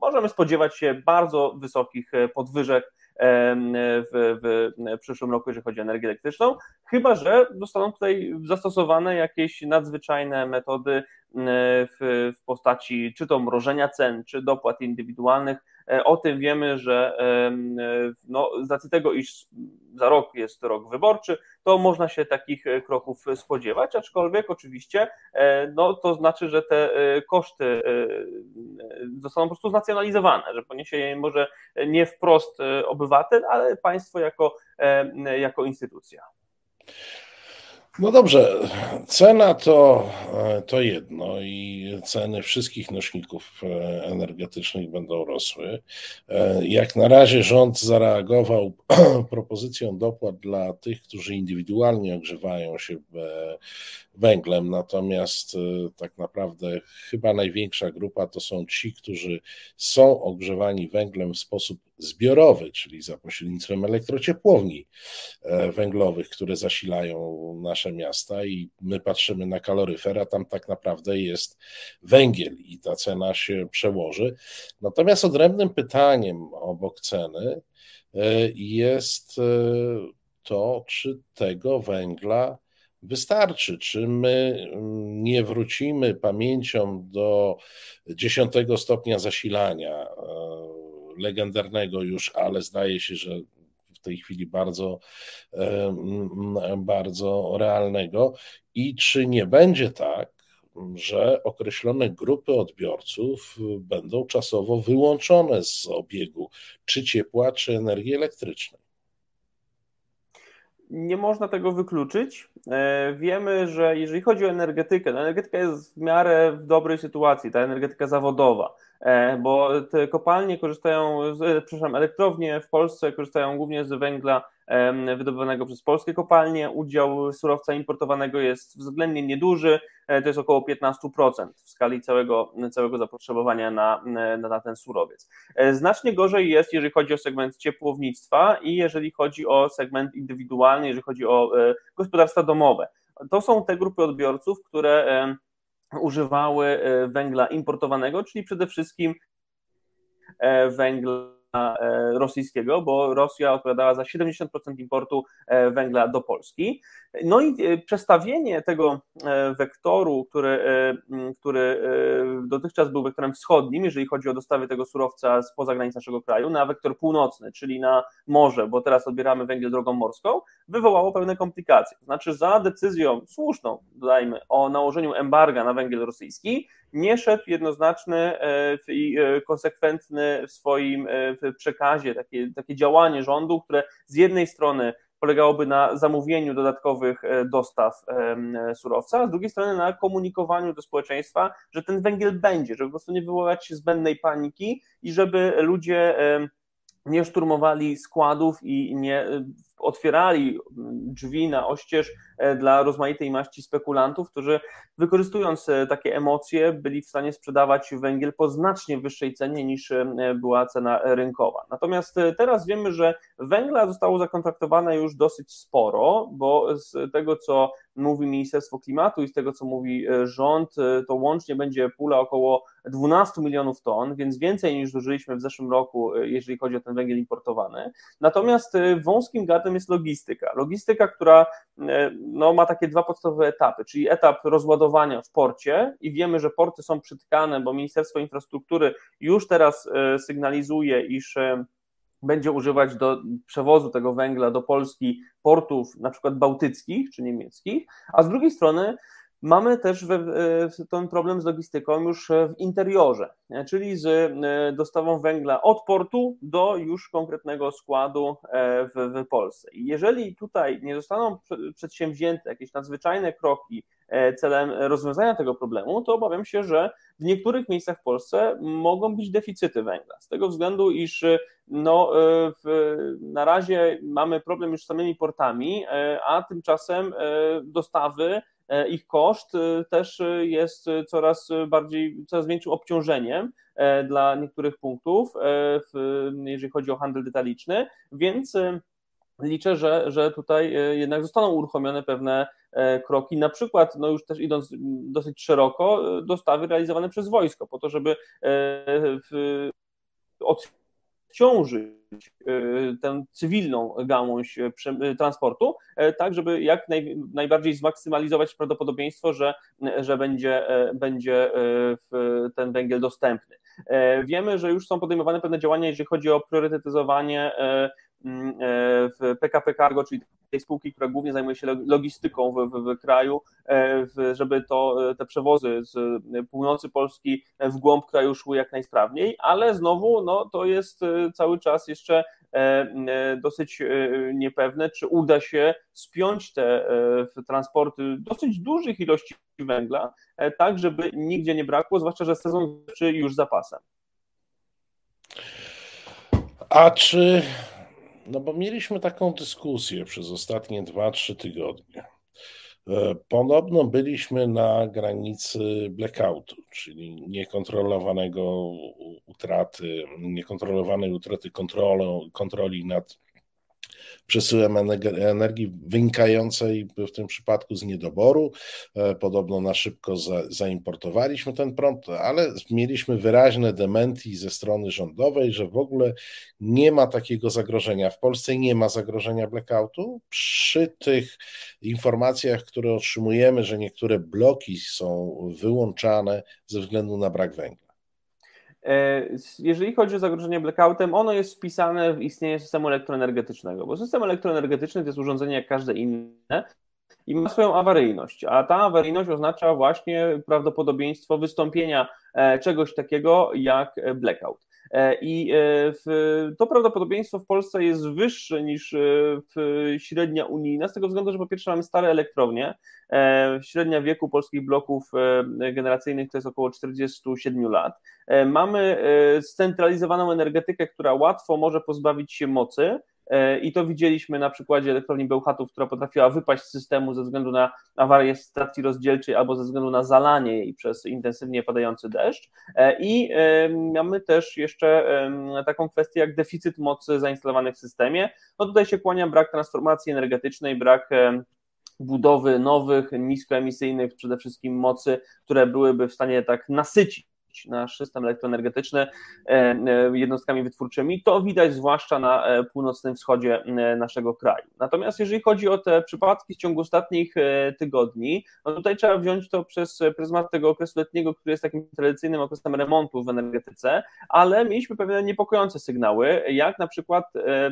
możemy spodziewać się bardzo wysokich podwyżek w, w przyszłym roku, jeżeli chodzi o energię elektryczną, chyba że zostaną tutaj zastosowane jakieś nadzwyczajne metody w, w postaci czy to mrożenia cen, czy dopłat indywidualnych, E, o tym wiemy, że no, z racji tego, iż za rok jest rok wyborczy, to można się takich e, kroków spodziewać, aczkolwiek oczywiście e, no, to znaczy, że te koszty zostaną po prostu znacjonalizowane, że poniesie je może nie wprost obywatel, ale państwo jako, jako instytucja. No dobrze, cena to, to jedno i ceny wszystkich nośników e, energetycznych będą rosły. E, jak na razie rząd zareagował propozycją dopłat dla tych, którzy indywidualnie ogrzewają się węglem, natomiast e, tak naprawdę chyba największa grupa to są ci, którzy są ogrzewani węglem w sposób zbiorowy, czyli za pośrednictwem elektrociepłowni e, węglowych, które zasilają nasze miasta i my patrzymy na kaloryfer, a tam tak naprawdę jest węgiel i ta cena się przełoży. Natomiast odrębnym pytaniem obok ceny e, jest to, czy tego węgla wystarczy. Czy my nie wrócimy pamięcią do dziesiątego stopnia zasilania, e, legendarnego już, ale zdaje się, że w tej chwili bardzo, bardzo realnego, i czy nie będzie tak, że określone grupy odbiorców będą czasowo wyłączone z obiegu? Czy ciepła, czy energii elektrycznej? Nie można tego wykluczyć. E, wiemy, że jeżeli chodzi o energetykę, to energetyka jest w miarę w dobrej sytuacji, ta energetyka zawodowa, bo te kopalnie korzystają, z, e, przepraszam, elektrownie w Polsce korzystają głównie z węgla wydobywanego przez polskie kopalnie. Udział surowca importowanego jest względnie nieduży, e, to jest około 15% w skali całego, całego zapotrzebowania na, na, na ten surowiec. E, znacznie gorzej jest, jeżeli chodzi o segment ciepłownictwa i jeżeli chodzi o segment indywidualny, jeżeli chodzi o e, gospodarstwa domowe. To są te grupy odbiorców, które używały węgla importowanego, czyli przede wszystkim węgla E, rosyjskiego, bo Rosja odpowiadała za 70% importu e, węgla do Polski. No i e, przestawienie tego wektoru, który, który dotychczas był wektorem wschodnim, jeżeli chodzi o dostawy tego surowca spoza granic naszego kraju, na wektor północny, czyli na morze, bo teraz odbieramy węgiel drogą morską, wywołało pewne komplikacje. Znaczy za decyzją słuszną, dodajmy, o nałożeniu embarga na węgiel rosyjski, nie szedł jednoznaczny i konsekwentny w swoim przekazie, takie, takie działanie rządu, które z jednej strony polegałoby na zamówieniu dodatkowych e, dostaw e, surowca, a z drugiej strony na komunikowaniu do społeczeństwa, że ten węgiel będzie, żeby po prostu nie wywołać zbędnej paniki i żeby ludzie nie szturmowali składów i nie otwierali drzwi na oścież e, dla rozmaitej maści spekulantów, którzy wykorzystując e, takie emocje byli w stanie sprzedawać węgiel po znacznie wyższej cenie niż e, była cena rynkowa. Natomiast teraz wiemy, że węgla zostało zakontraktowane już dosyć sporo, bo z tego co mówi Ministerstwo Klimatu i z tego co mówi rząd, to łącznie będzie pula około 12 milionów ton, więc więcej niż zużyliśmy w zeszłym roku, jeżeli chodzi o ten węgiel importowany. Natomiast wąskim jest logistyka. Logistyka, która e, no, ma takie dwa podstawowe etapy, czyli etap rozładowania w porcie i wiemy, że porty są przytkane, bo Ministerstwo Infrastruktury już teraz e, sygnalizuje, iż e, będzie używać do przewozu tego węgla do Polski portów na przykład bałtyckich czy niemieckich, a z drugiej strony Mamy też we, ten problem z logistyką już w interiorze, czyli z e, dostawą węgla od portu do już konkretnego składu e, w, w Polsce. I jeżeli tutaj nie zostaną przedsięwzięte jakieś nadzwyczajne kroki e, celem rozwiązania tego problemu, to obawiam się, że w niektórych miejscach w Polsce mogą być deficyty węgla. Z tego względu, iż no, w, na razie mamy problem już z samymi portami, a tymczasem dostawy E, ich koszt e, też e, jest coraz bardziej, coraz większym obciążeniem dla niektórych punktów, jeżeli chodzi o handel detaliczny, więc liczę, że, że tutaj jednak zostaną uruchomione pewne kroki, na przykład, no już też idąc dosyć szeroko, dostawy realizowane przez wojsko, po to, żeby od odciążyć e, tę cywilną gałąź e, e, transportu, tak żeby jak naj, najbardziej zmaksymalizować prawdopodobieństwo, że, że będzie, będzie ten węgiel dostępny. Wiemy, że już są podejmowane pewne działania, jeżeli chodzi o priorytetyzowanie e, w PKP Cargo, czyli tej spółki, która głównie zajmuje się logistyką w, w, w kraju, e, żeby to, e, te przewozy z północy Polski w głąb kraju szły jak najsprawniej, ale znowu no, to jest cały czas jeszcze dosyć niepewne, czy uda się spiąć te transporty dosyć dużych ilości węgla, tak żeby nigdzie nie brakło, zwłaszcza, że sezon już zapasem. A czy no bo mieliśmy taką dyskusję przez ostatnie 2-3 tygodnie. E, podobno byliśmy na granicy blackoutu, czyli niekontrolowanego utraty, niekontrolowanej utraty kontroli nad przesyłem energii wynikającej w tym przypadku z niedoboru. E, podobno na szybko za, zaimportowaliśmy ten prąd, ale mieliśmy wyraźne dementi ze strony rządowej, że w ogóle nie ma takiego zagrożenia. W Polsce nie ma zagrożenia blackoutu. Przy tych informacjach, które otrzymujemy, że niektóre bloki są wyłączane ze względu na brak węgla. E, jeżeli chodzi o zagrożenie blackoutem, ono jest wpisane w istnienie systemu elektroenergetycznego, bo system elektroenergetyczny to jest urządzenie jak każde inne i ma swoją awaryjność, a ta awaryjność oznacza właśnie prawdopodobieństwo wystąpienia e, czegoś takiego jak blackout. E, I e, to prawdopodobieństwo w Polsce jest wyższe niż e, średnia unijna, z tego względu, że po pierwsze mamy stare elektrownie. Średnia wieku polskich bloków generacyjnych to jest około 47 lat. Mamy scentralizowaną energetykę, która łatwo może pozbawić się mocy I to widzieliśmy na przykładzie elektrowni Bełchatów, która potrafiła wypaść z systemu ze względu na awarię stacji rozdzielczej albo ze względu na zalanie jej przez intensywnie padający deszcz. E, I mamy też jeszcze taką kwestię jak deficyt mocy zainstalowanych w systemie. No tutaj się kłania brak transformacji energetycznej, brak budowy nowych, niskoemisyjnych przede wszystkim mocy, które byłyby w stanie tak nasycić nasz system elektroenergetyczny e, e, jednostkami wytwórczymi. To widać zwłaszcza na e, północnym wschodzie naszego kraju. Natomiast jeżeli chodzi o te przypadki w ciągu ostatnich tygodni, no tutaj trzeba wziąć to przez pryzmat tego okresu letniego, który jest takim tradycyjnym okresem remontu w energetyce, ale mieliśmy pewne niepokojące sygnały, jak na przykład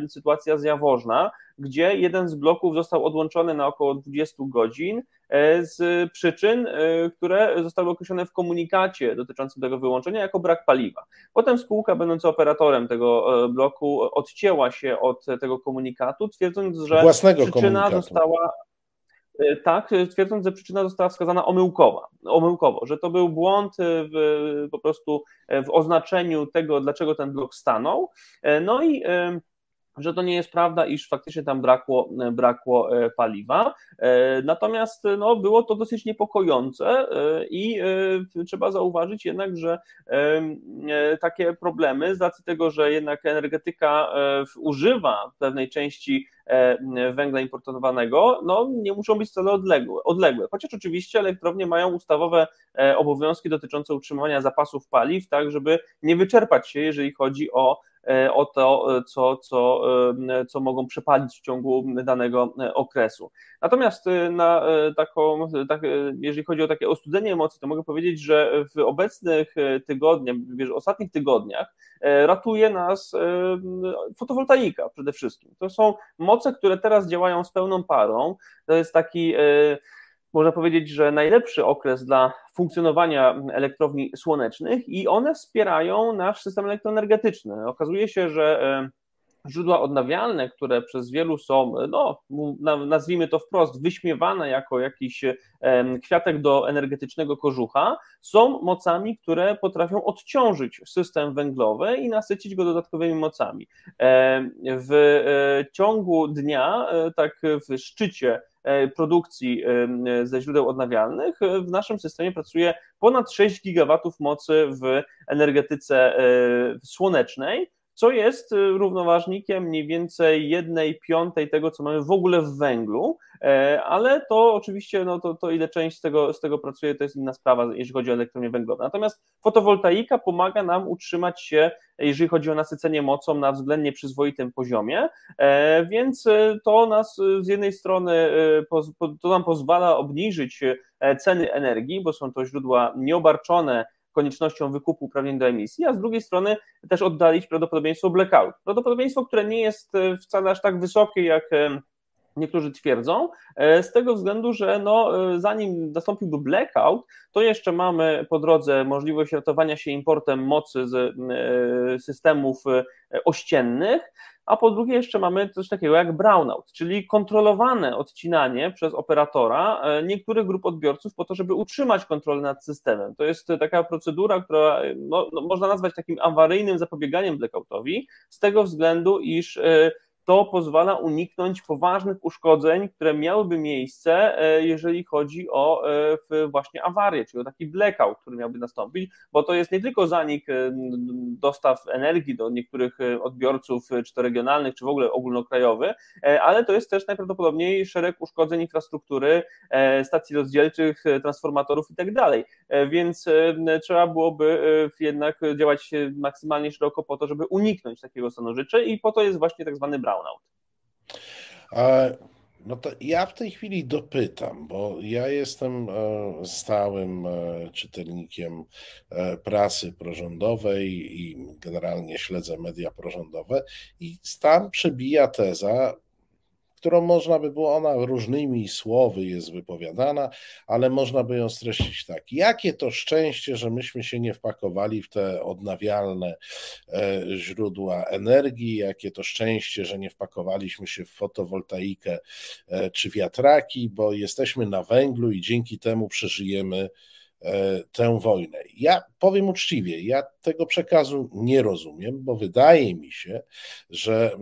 sytuacja z Jaworzna, gdzie jeden z bloków został odłączony na około 20 godzin z przyczyn, które zostały określone w komunikacie dotyczącym tego wyłączenia jako brak paliwa. Potem spółka będąca operatorem tego bloku odcięła się od tego komunikatu, twierdząc, że Własnego przyczyna komunikatu. została E, tak, twierdząc, że przyczyna została wskazana omyłkowa, omyłkowo, że to był błąd w, po prostu w oznaczeniu tego, dlaczego ten blok stanął. E, no i że to nie jest prawda, iż faktycznie tam brakło, brakło e, paliwa. Natomiast no, było to dosyć niepokojące i trzeba zauważyć jednak, że takie problemy z racji tego, że jednak energetyka używa pewnej części E, węgla importowanego, no nie muszą być wcale odległe, odległe. Chociaż oczywiście elektrownie mają ustawowe e, obowiązki dotyczące utrzymywania zapasów paliw, tak żeby nie wyczerpać się, jeżeli chodzi o e, o to, co, co, co mogą przepalić w ciągu danego okresu. Natomiast na taką, tak, jeżeli chodzi o takie ostudzenie emocji, to mogę powiedzieć, że w obecnych tygodniach, w ostatnich tygodniach ratuje nas fotowoltaika przede wszystkim. To są moce, które teraz działają z pełną parą, to jest taki, e, można powiedzieć, że najlepszy okres dla funkcjonowania elektrowni słonecznych i one wspierają nasz system elektroenergetyczny. Okazuje się, że źródła odnawialne, które przez wielu są, no, nazwijmy to wprost, wyśmiewane jako jakiś kwiatek do energetycznego kożucha, są mocami, które potrafią odciążyć system węglowy i nasycić go dodatkowymi mocami. W e, ciągu dnia, e, tak w szczycie e, produkcji ze źródeł odnawialnych w naszym systemie pracuje ponad 6 gigawatów mocy w energetyce słonecznej, co jest y, równoważnikiem mniej więcej jednej piątej tego, co mamy w ogóle w węglu, e, ale to oczywiście, no to, to ile część z tego, z tego pracuje, to jest inna sprawa, jeżeli chodzi o elektrownie węglowe. Natomiast fotowoltaika pomaga nam utrzymać się, jeżeli chodzi o nasycenie mocą, na względnie przyzwoitym poziomie, e, więc y, to nas z jednej strony, to nam pozwala obniżyć ceny energii, bo są to źródła nieobarczone koniecznością wykupu uprawnień do emisji, a z drugiej strony też oddalić prawdopodobieństwo blackout. Prawdopodobieństwo, które nie jest e, wcale aż tak wysokie, jak e, niektórzy twierdzą, e, z tego względu, że no, zanim nastąpiłby blackout, to jeszcze mamy po drodze możliwość ratowania się importem mocy z systemów ościennych, a po drugie jeszcze mamy coś takiego jak brownout, czyli kontrolowane odcinanie przez operatora e, niektórych grup odbiorców po to, żeby utrzymać kontrolę nad systemem. To jest taka procedura, która no, no, można nazwać takim awaryjnym zapobieganiem blackoutowi, z tego względu, iż e, to pozwala uniknąć poważnych uszkodzeń, które miałyby miejsce, e, jeżeli chodzi o e, właśnie awarię, czyli o taki blackout, który miałby nastąpić, bo to jest nie tylko zanik e, dostaw energii do niektórych odbiorców, czy to regionalnych, czy w ogóle ogólnokrajowy, ale to jest też najprawdopodobniej szereg uszkodzeń infrastruktury, stacji rozdzielczych, transformatorów i tak dalej. Więc trzeba byłoby jednak działać maksymalnie szeroko po to, żeby uniknąć takiego stanu rzeczy i po to jest właśnie tak zwany brand brownout. No to ja w tej chwili dopytam, bo ja jestem e, stałym e, czytelnikiem e, prasy prorządowej i generalnie śledzę media prorządowe i tam przebija teza, którą można by było, ona różnymi słowy jest wypowiadana, ale można by ją streścić tak. Jakie to szczęście, że myśmy się nie wpakowali w te odnawialne e, źródła energii, jakie to szczęście, że nie wpakowaliśmy się w fotowoltaikę e, czy wiatraki, bo jesteśmy na węglu i dzięki temu przeżyjemy tę wojnę. Ja powiem uczciwie, ja tego przekazu nie rozumiem, bo wydaje mi się, że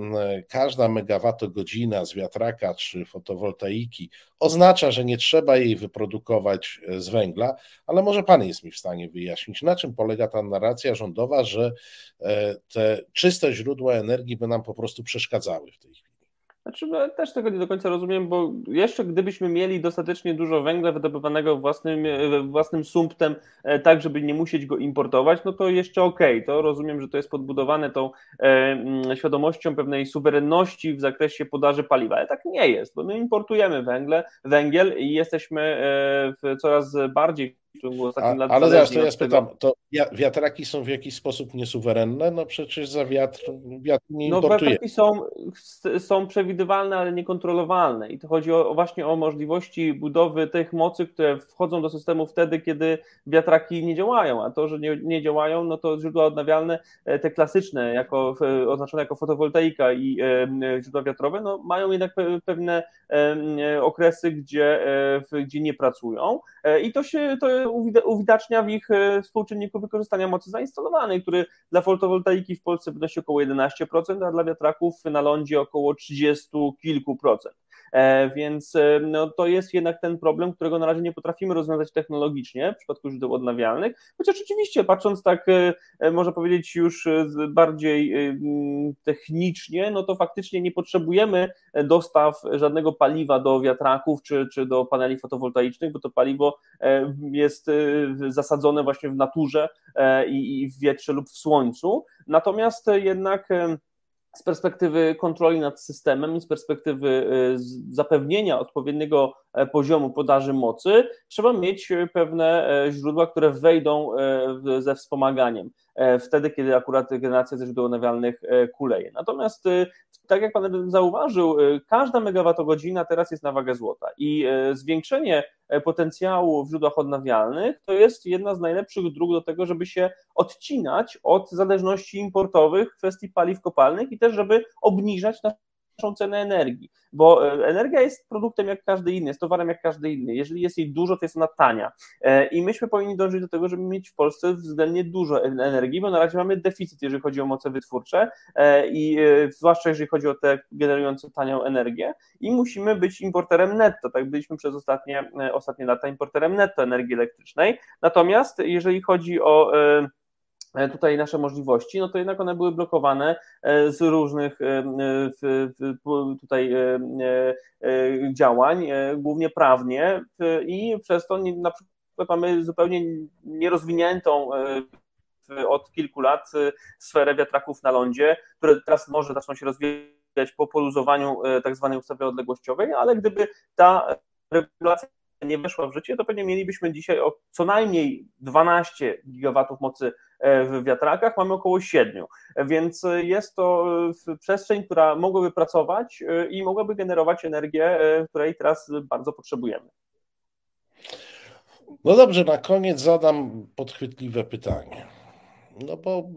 każda megawattogodzina z wiatraka czy fotowoltaiki oznacza, że nie trzeba jej wyprodukować e, z węgla, ale może pan jest mi w stanie wyjaśnić, na czym polega ta narracja rządowa, że e, te czyste źródła energii by nam po prostu przeszkadzały w tej chwili. Znaczy, no, też tego nie do końca rozumiem, bo jeszcze gdybyśmy mieli dostatecznie dużo węgla wydobywanego własnym, e, własnym sumptem, e, tak żeby nie musieć go importować, no to jeszcze okej, okay. to rozumiem, że to jest podbudowane tą e, świadomością pewnej suwerenności w zakresie podaży paliwa, ale tak nie jest, bo my importujemy węgle, węgiel i jesteśmy e, w coraz bardziej A, ale zaraz, to ja spytam, to wiatraki są w jakiś sposób niesuwerenne? No przecież za wiatr, wiatr nie no, importuje. No wiatraki są, są przewidywalne, ale niekontrolowalne i to chodzi o, właśnie o możliwości budowy tych mocy, które wchodzą do systemu wtedy, kiedy wiatraki nie działają, a to, że nie, nie działają, no to źródła odnawialne, e, te klasyczne, jako, oznaczone jako fotowoltaika i e, źródła wiatrowe, no mają jednak pewne e, okresy, gdzie, gdzie nie pracują i to się to uwidacznia w ich e, współczynniku wykorzystania mocy zainstalowanej, który dla fotowoltaiki w Polsce wynosi około 11%, a dla wiatraków na lądzie około 30 kilku procent. E, więc e, no, to jest jednak ten problem, którego na razie nie potrafimy rozwiązać technologicznie w przypadku źródeł odnawialnych, chociaż oczywiście patrząc tak, e, można powiedzieć już bardziej technicznie, no to faktycznie nie potrzebujemy dostaw żadnego paliwa do wiatraków czy, czy do paneli fotowoltaicznych, bo to paliwo jest zasadzone właśnie w naturze i w wietrze lub w słońcu. Natomiast jednak z perspektywy kontroli nad systemem i z perspektywy y, zapewnienia odpowiedniego e, poziomu podaży mocy, trzeba mieć e, pewne e, źródła, które wejdą ze wspomaganiem. E, wtedy, kiedy akurat generacja ze źródeł odnawialnych e, kuleje. Natomiast, e, tak jak Pan zauważył, każda megawattogodzina teraz jest na wagę złota i zwiększenie potencjału w źródłach odnawialnych to jest jedna z najlepszych dróg do tego, żeby się odcinać od zależności importowych w kwestii paliw kopalnych i też, żeby obniżać nasz naszą cenę energii, bo e, energia jest produktem jak każdy inny, jest towarem jak każdy inny. Jeżeli jest jej dużo, to jest ona tania. E, I myśmy powinni dążyć do tego, żeby mieć w Polsce względnie dużo energii, bo na razie mamy deficyt, jeżeli chodzi o moce wytwórcze e, i zwłaszcza jeżeli chodzi o te generujące tanią energię i musimy być importerem netto, tak byliśmy przez ostatnie, ostatnie lata importerem netto energii elektrycznej. Natomiast jeżeli chodzi o tutaj nasze możliwości, no to jednak one były blokowane e, z różnych e, tutaj działań, głównie prawnie i przez to na przykład mamy zupełnie nierozwiniętą od kilku lat sferę wiatraków na lądzie, które teraz może zaczną się rozwijać po poluzowaniu tak zwanej ustawy odległościowej, ale gdyby ta regulacja nie weszła w życie, to pewnie mielibyśmy dzisiaj o co najmniej 12 gigawatów mocy e, w wiatrakach, mamy około 7, więc jest to e, przestrzeń, która mogłaby pracować e, i mogłaby generować energię, której teraz bardzo potrzebujemy. No dobrze, na koniec zadam podchwytliwe pytanie. No bo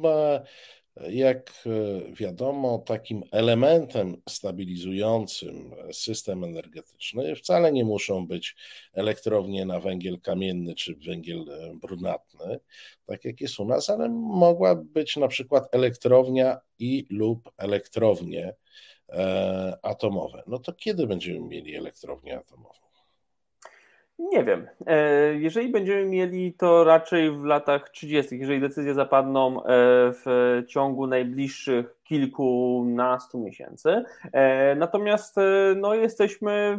jak e, wiadomo, takim elementem stabilizującym system energetyczny wcale nie muszą być elektrownie na węgiel kamienny czy węgiel e, brunatny, tak jak jest u nas, ale mogła być na przykład elektrownia i lub elektrownie e, atomowe. No to kiedy będziemy mieli elektrownię atomową? Nie wiem. E, jeżeli będziemy mieli to raczej w latach 30., jeżeli decyzje zapadną e, w ciągu najbliższych kilkunastu miesięcy. E, natomiast e, no, jesteśmy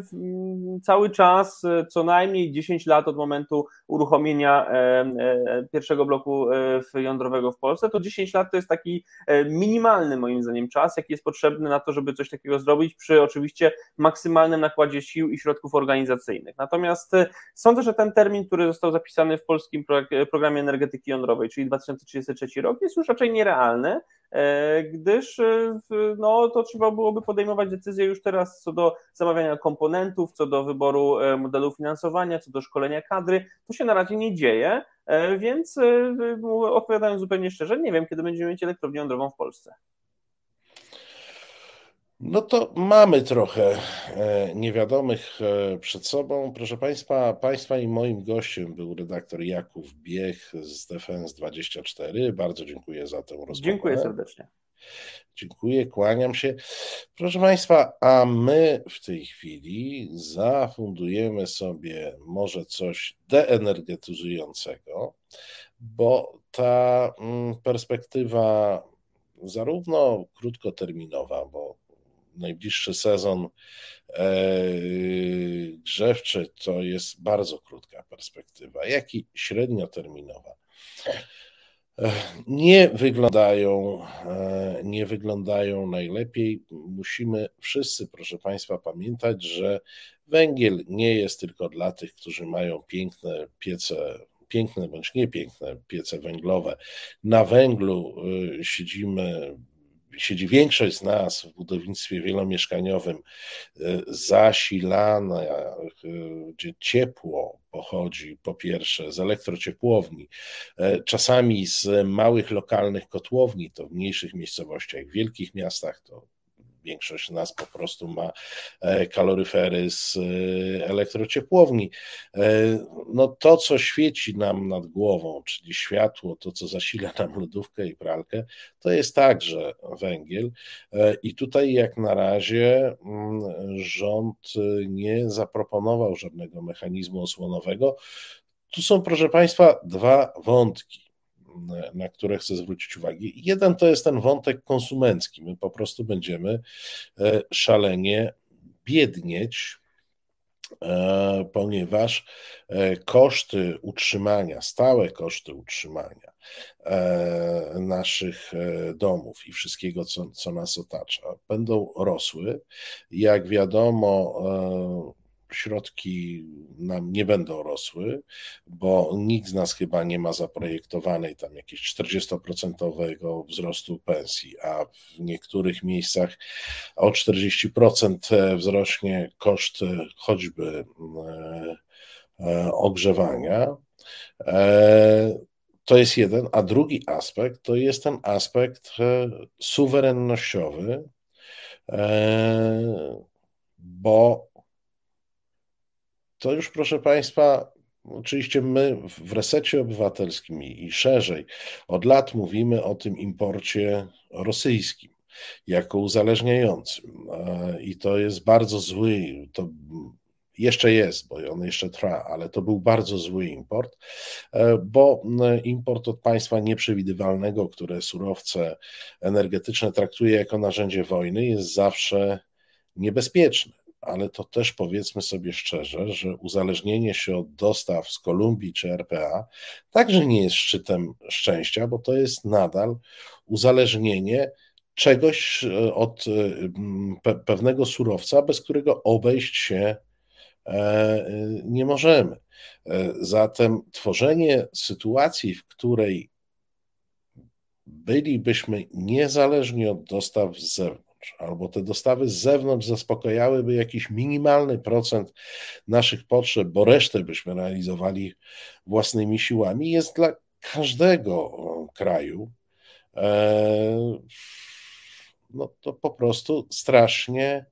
cały czas e, co najmniej 10 lat od momentu uruchomienia pierwszego bloku jądrowego w Polsce. To 10 lat to jest taki minimalny moim zdaniem czas, jaki jest potrzebny na to, żeby coś takiego zrobić przy oczywiście maksymalnym nakładzie sił i środków organizacyjnych. Natomiast sądzę, że ten termin, który został zapisany w polskim programie energetyki jądrowej, czyli 2033 rok, jest już raczej nierealny, gdyż gdyż e, no, to trzeba byłoby podejmować decyzje już teraz co do zamawiania komponentów, co do wyboru e, modelu finansowania, co do szkolenia kadry. To się na razie nie dzieje, e, więc odpowiadając zupełnie szczerze, nie wiem, kiedy będziemy mieć elektrownię jądrową w Polsce. No to mamy trochę e, niewiadomych e, przed sobą. Proszę Państwa, Państwa i moim gościem był redaktor Jakub Biech z Defense 24. Bardzo dziękuję za tę rozmowę. Dziękuję serdecznie. Dziękuję, kłaniam się. Proszę Państwa, a my w tej chwili zafundujemy sobie może coś deenergetyzującego, bo ta mm, perspektywa zarówno krótkoterminowa, bo najbliższy sezon e, grzewczy to jest bardzo krótka perspektywa, jak i średnioterminowa. Nie wyglądają, e, nie wyglądają najlepiej. Musimy wszyscy, proszę Państwa, pamiętać, że węgiel nie jest tylko dla tych, którzy mają piękne piece piękne bądź niepiękne piece węglowe. Na węglu siedzimy siedzi większość z nas w budownictwie wielomieszkaniowym zasilane, gdzie ciepło pochodzi po pierwsze z elektrociepłowni, czasami z małych lokalnych kotłowni, to w mniejszych miejscowościach, w wielkich miastach to większość nas po prostu ma e, kaloryfery z e, elektrociepłowni. E, no to, co świeci nam nad głową, czyli światło, to, co zasila nam lodówkę i pralkę, to jest także węgiel. I tutaj jak na razie mm, rząd nie zaproponował żadnego mechanizmu osłonowego. Tu są, proszę Państwa, dwa wątki na które chcę zwrócić uwagę. Jeden to jest ten wątek konsumencki. My po prostu będziemy e, szalenie biednieć, e, ponieważ e, koszty utrzymania, stałe koszty utrzymania naszych domów i wszystkiego, co, co nas otacza, będą rosły. Jak wiadomo, środki nam nie będą rosły, bo nikt z nas chyba nie ma zaprojektowanej tam jakiegoś 40% wzrostu pensji, a w niektórych miejscach o 40% wzrośnie koszt choćby e, e, ogrzewania. E, to jest jeden, a drugi aspekt to jest ten aspekt suwerennościowy, bo to już, proszę Państwa, oczywiście my w resecie obywatelskim i szerzej od lat mówimy o tym imporcie rosyjskim jako uzależniającym. I to jest bardzo zły, to jeszcze jest, bo on jeszcze trwa, ale to był bardzo zły import, e, bo import od państwa nieprzewidywalnego, które surowce energetyczne traktuje jako narzędzie wojny, jest zawsze niebezpieczny ale to też powiedzmy sobie szczerze, że uzależnienie się od dostaw z Kolumbii czy RPA także nie jest szczytem szczęścia, bo to jest nadal uzależnienie czegoś e, od e, pewnego surowca, bez którego obejść się e, nie możemy. Zatem tworzenie sytuacji, w której bylibyśmy niezależni od dostaw z zewnątrz, albo te dostawy z zewnątrz zaspokajałyby jakiś minimalny procent naszych potrzeb, bo resztę byśmy realizowali własnymi siłami, jest dla każdego kraju e, no to po prostu strasznie,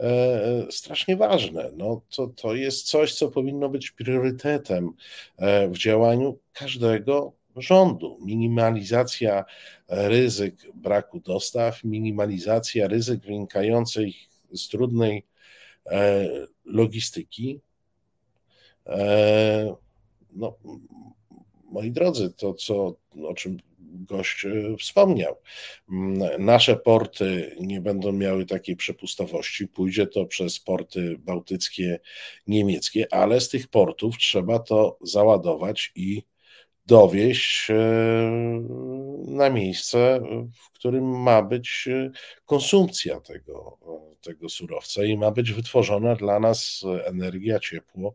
e, strasznie ważne. No, to, to jest coś, co powinno być priorytetem e, w działaniu każdego rządu. Minimalizacja ryzyk braku dostaw, minimalizacja ryzyk wynikających z trudnej e, logistyki. E, no, moi drodzy, to co, o czym gość e, wspomniał. Nasze porty nie będą miały takiej przepustowości, pójdzie to przez porty bałtyckie, niemieckie, ale z tych portów trzeba to załadować i dowieść e, na miejsce, w którym ma być e, konsumpcja tego, tego surowca i ma być wytworzona dla nas energia, ciepło,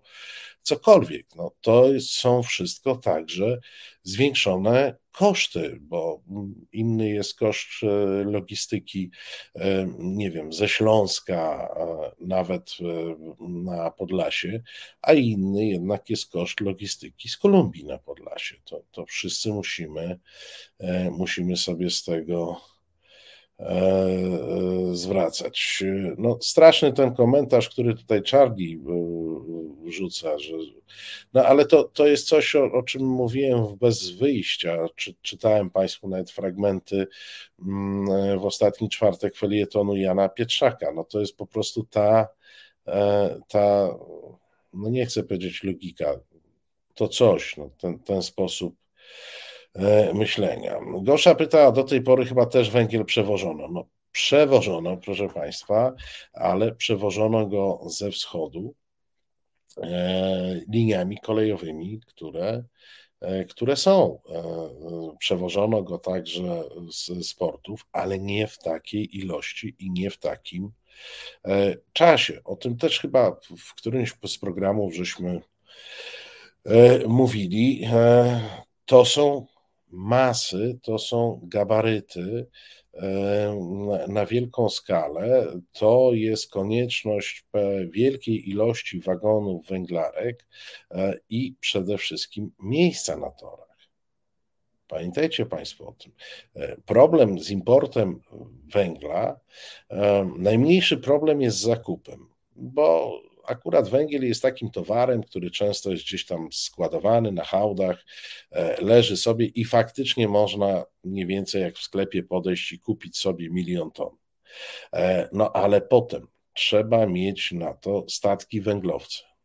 cokolwiek. No, to są wszystko także zwiększone koszty, bo inny jest koszt e, logistyki, e, nie wiem, ze Śląska, nawet e, na Podlasie, a inny jednak jest koszt logistyki z Kolumbii na Podlasie. To, to wszyscy musimy, musimy sobie z tego E, e, zwracać. No, straszny ten komentarz, który tutaj Charlie e, rzuca, że, no ale to, to jest coś, o, o czym mówiłem w Bez Wyjścia. Czy, czytałem Państwu nawet fragmenty mm, w ostatni czwartek felietonu Jana Pietrzaka. No to jest po prostu ta, ta no nie chcę powiedzieć logika, to coś, no, ten, ten sposób E, myślenia. Gosza pyta, do tej pory chyba też węgiel przewożono. No, przewożono, proszę Państwa, ale przewożono go ze wschodu e, liniami kolejowymi, które, e, które są. Przewożono go także z, z portów, ale nie w takiej ilości i nie w takim czasie. O tym też chyba w którymś z programów żeśmy mówili, to są masy, to są gabaryty na wielką skalę. To jest konieczność wielkiej ilości wagonów węglarek i przede wszystkim miejsca na torach. Pamiętajcie Państwo o tym. E, problem z importem węgla, e, najmniejszy problem jest z zakupem, bo akurat węgiel jest takim towarem, który często jest gdzieś tam składowany na hałdach, e, leży sobie i faktycznie można mniej więcej jak w sklepie podejść i kupić sobie milion ton. No ale potem trzeba mieć na to statki węglowce.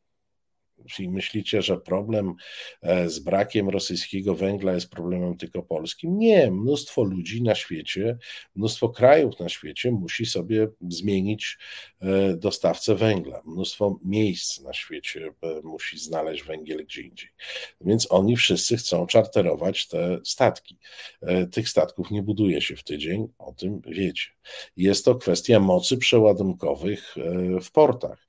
Jeśli myślicie, że problem e, z brakiem rosyjskiego węgla jest problemem tylko polskim, nie. Mnóstwo ludzi na świecie, mnóstwo krajów na świecie musi sobie zmienić e, dostawcę węgla. Mnóstwo miejsc na świecie e, musi znaleźć węgiel gdzie indziej. Więc oni wszyscy chcą czarterować te statki. Tych statków nie buduje się w tydzień, o tym wiecie. Jest to kwestia mocy przeładunkowych w portach.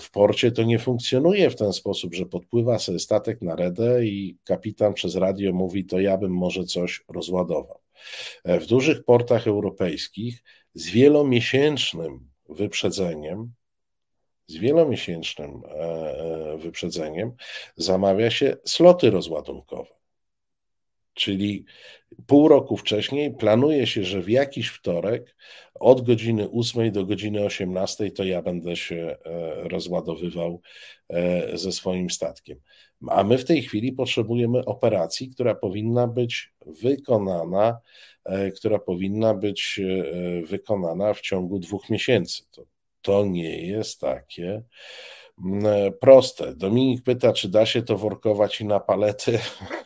W porcie to nie funkcjonuje w ten ten sposób, że podpływa sobie statek na redę i kapitan przez radio mówi, to ja bym może coś rozładował. E, w dużych portach europejskich z wielomiesięcznym wyprzedzeniem, z wielomiesięcznym e, e, wyprzedzeniem zamawia się sloty rozładunkowe. Czyli pół roku wcześniej planuje się, że w jakiś wtorek od godziny 8 do godziny 18 to ja będę się e, rozładowywał e, ze swoim statkiem. A my w tej chwili potrzebujemy operacji, która powinna być wykonana, e, która powinna być wykonana w ciągu dwóch miesięcy. To, to nie jest takie proste. Dominik pyta, czy da się to workować i na palety.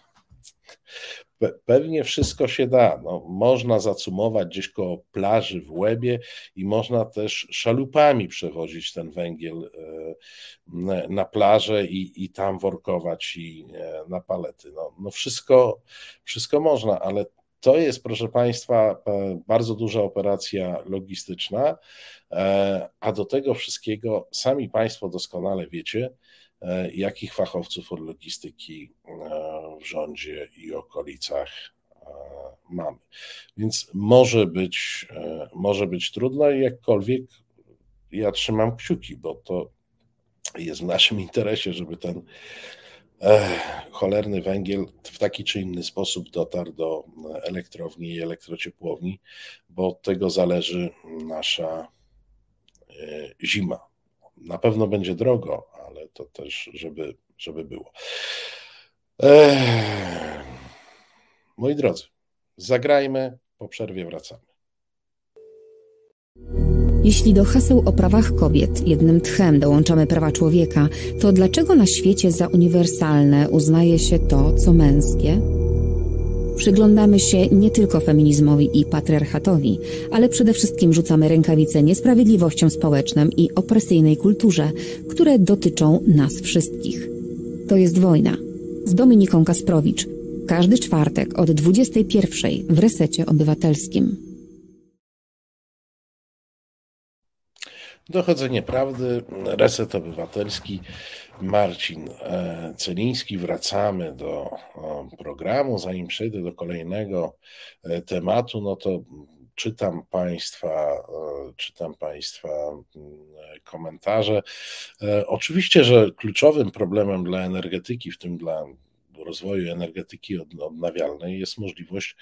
Pewnie wszystko się da. No, można zacumować gdzieś koło plaży w Łebie i można też szalupami przewozić ten węgiel e, na plażę i, i tam workować i e, na palety. No, no wszystko, wszystko można, ale to jest, proszę Państwa, e, bardzo duża operacja logistyczna, a do tego wszystkiego sami Państwo doskonale wiecie, E, jakich fachowców od logistyki e, w rządzie i okolicach e, mamy. Więc może być, może być trudno i jakkolwiek ja trzymam kciuki, bo to jest w naszym interesie, żeby ten cholerny węgiel w taki czy inny sposób dotarł do elektrowni i elektrociepłowni, bo od tego zależy nasza zima. Na pewno będzie drogo, ale to też, żeby, żeby było. Eee, moi drodzy, zagrajmy, po przerwie wracamy. Jeśli do haseł o prawach kobiet jednym tchem dołączamy prawa człowieka, to dlaczego na świecie za uniwersalne uznaje się to, co męskie? Przyglądamy się nie tylko feminizmowi i patriarchatowi, ale przede wszystkim rzucamy rękawice niesprawiedliwościom społecznym i opresyjnej kulturze, które dotyczą nas wszystkich. To jest wojna. Z Dominiką Kasprowicz. Każdy czwartek od 21 w Resecie Obywatelskim. Dochodzenie prawdy, Reset Obywatelski. Marcin e, Celiński. Wracamy do programu. Zanim przejdę do kolejnego e, tematu, no to czytam Państwa, e, czytam Państwa mm, komentarze. Oczywiście, że kluczowym problemem dla energetyki, w tym dla rozwoju energetyki odnawialnej, jest możliwość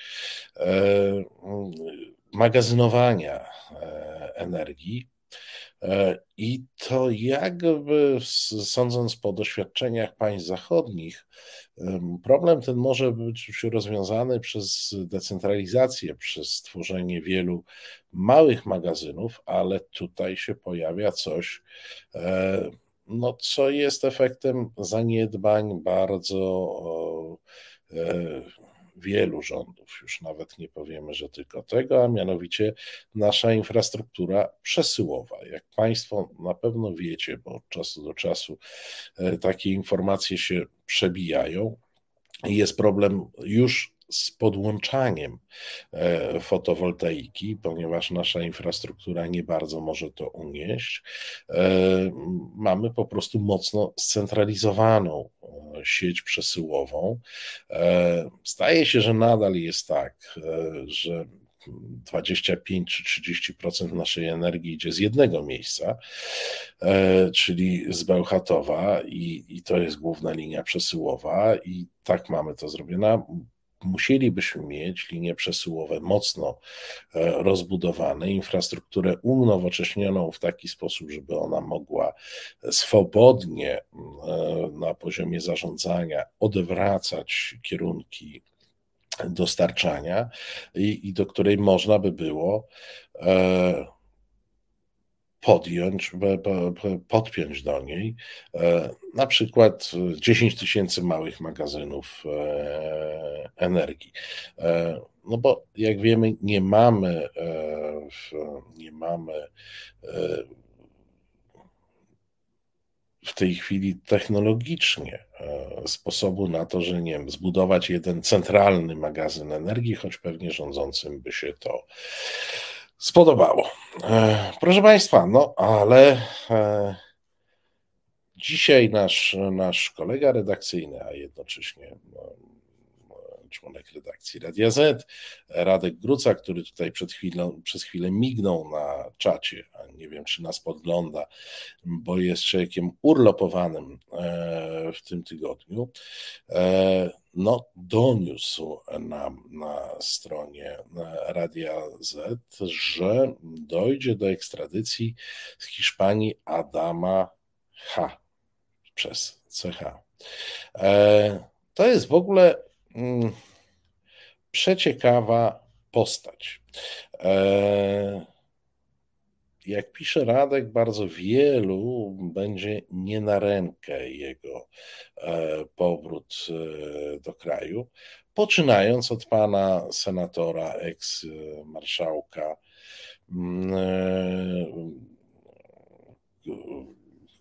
magazynowania energii I to jakby sądząc po doświadczeniach państw zachodnich, problem ten może być rozwiązany przez decentralizację, przez stworzenie wielu małych magazynów, ale tutaj się pojawia coś, e, no, co jest efektem zaniedbań bardzo e, wielu rządów, już nawet nie powiemy, że tylko tego, a mianowicie nasza infrastruktura przesyłowa. Jak Państwo na pewno wiecie, bo od czasu do czasu e, takie informacje się przebijają, jest problem już z podłączaniem e, fotowoltaiki, ponieważ nasza infrastruktura nie bardzo może to unieść. E, mamy po prostu mocno scentralizowaną sieć przesyłową. Zdaje się, że nadal jest tak, że 25 czy 30% naszej energii idzie z jednego miejsca, e, czyli z Bełchatowa, i, i to jest główna linia przesyłowa, i tak mamy to zrobione musielibyśmy mieć linie przesyłowe mocno e, rozbudowane, infrastrukturę unowocześnioną w taki sposób, żeby ona mogła swobodnie e, na poziomie zarządzania odwracać kierunki dostarczania i, i do której można by było e, podjąć, podpiąć do niej e, na przykład 10 tysięcy małych magazynów e, energii. No bo jak wiemy, nie mamy, nie mamy w tej chwili technologicznie e, sposobu na to, że nie wiem, zbudować jeden centralny magazyn energii, choć pewnie rządzącym by się to spodobało. E, proszę Państwa, no ale e, dzisiaj nasz, nasz kolega redakcyjny, a jednocześnie no, członek redakcji Radia Z, Radek Gruca, który tutaj przed chwilą, przez chwilę mignął na czacie, a nie wiem, czy nas podgląda, bo jest człowiekiem urlopowanym e, w tym tygodniu, e, no, doniósł nam na stronie Radia Z, że dojdzie do ekstradycji z Hiszpanii Adama H. przez CH. E, to jest w ogóle Mm, przeciekawa postać. E, jak pisze Radek, bardzo wielu będzie nie na rękę jego e, powrót e, do kraju, poczynając od pana senatora, eks-marszałka mm,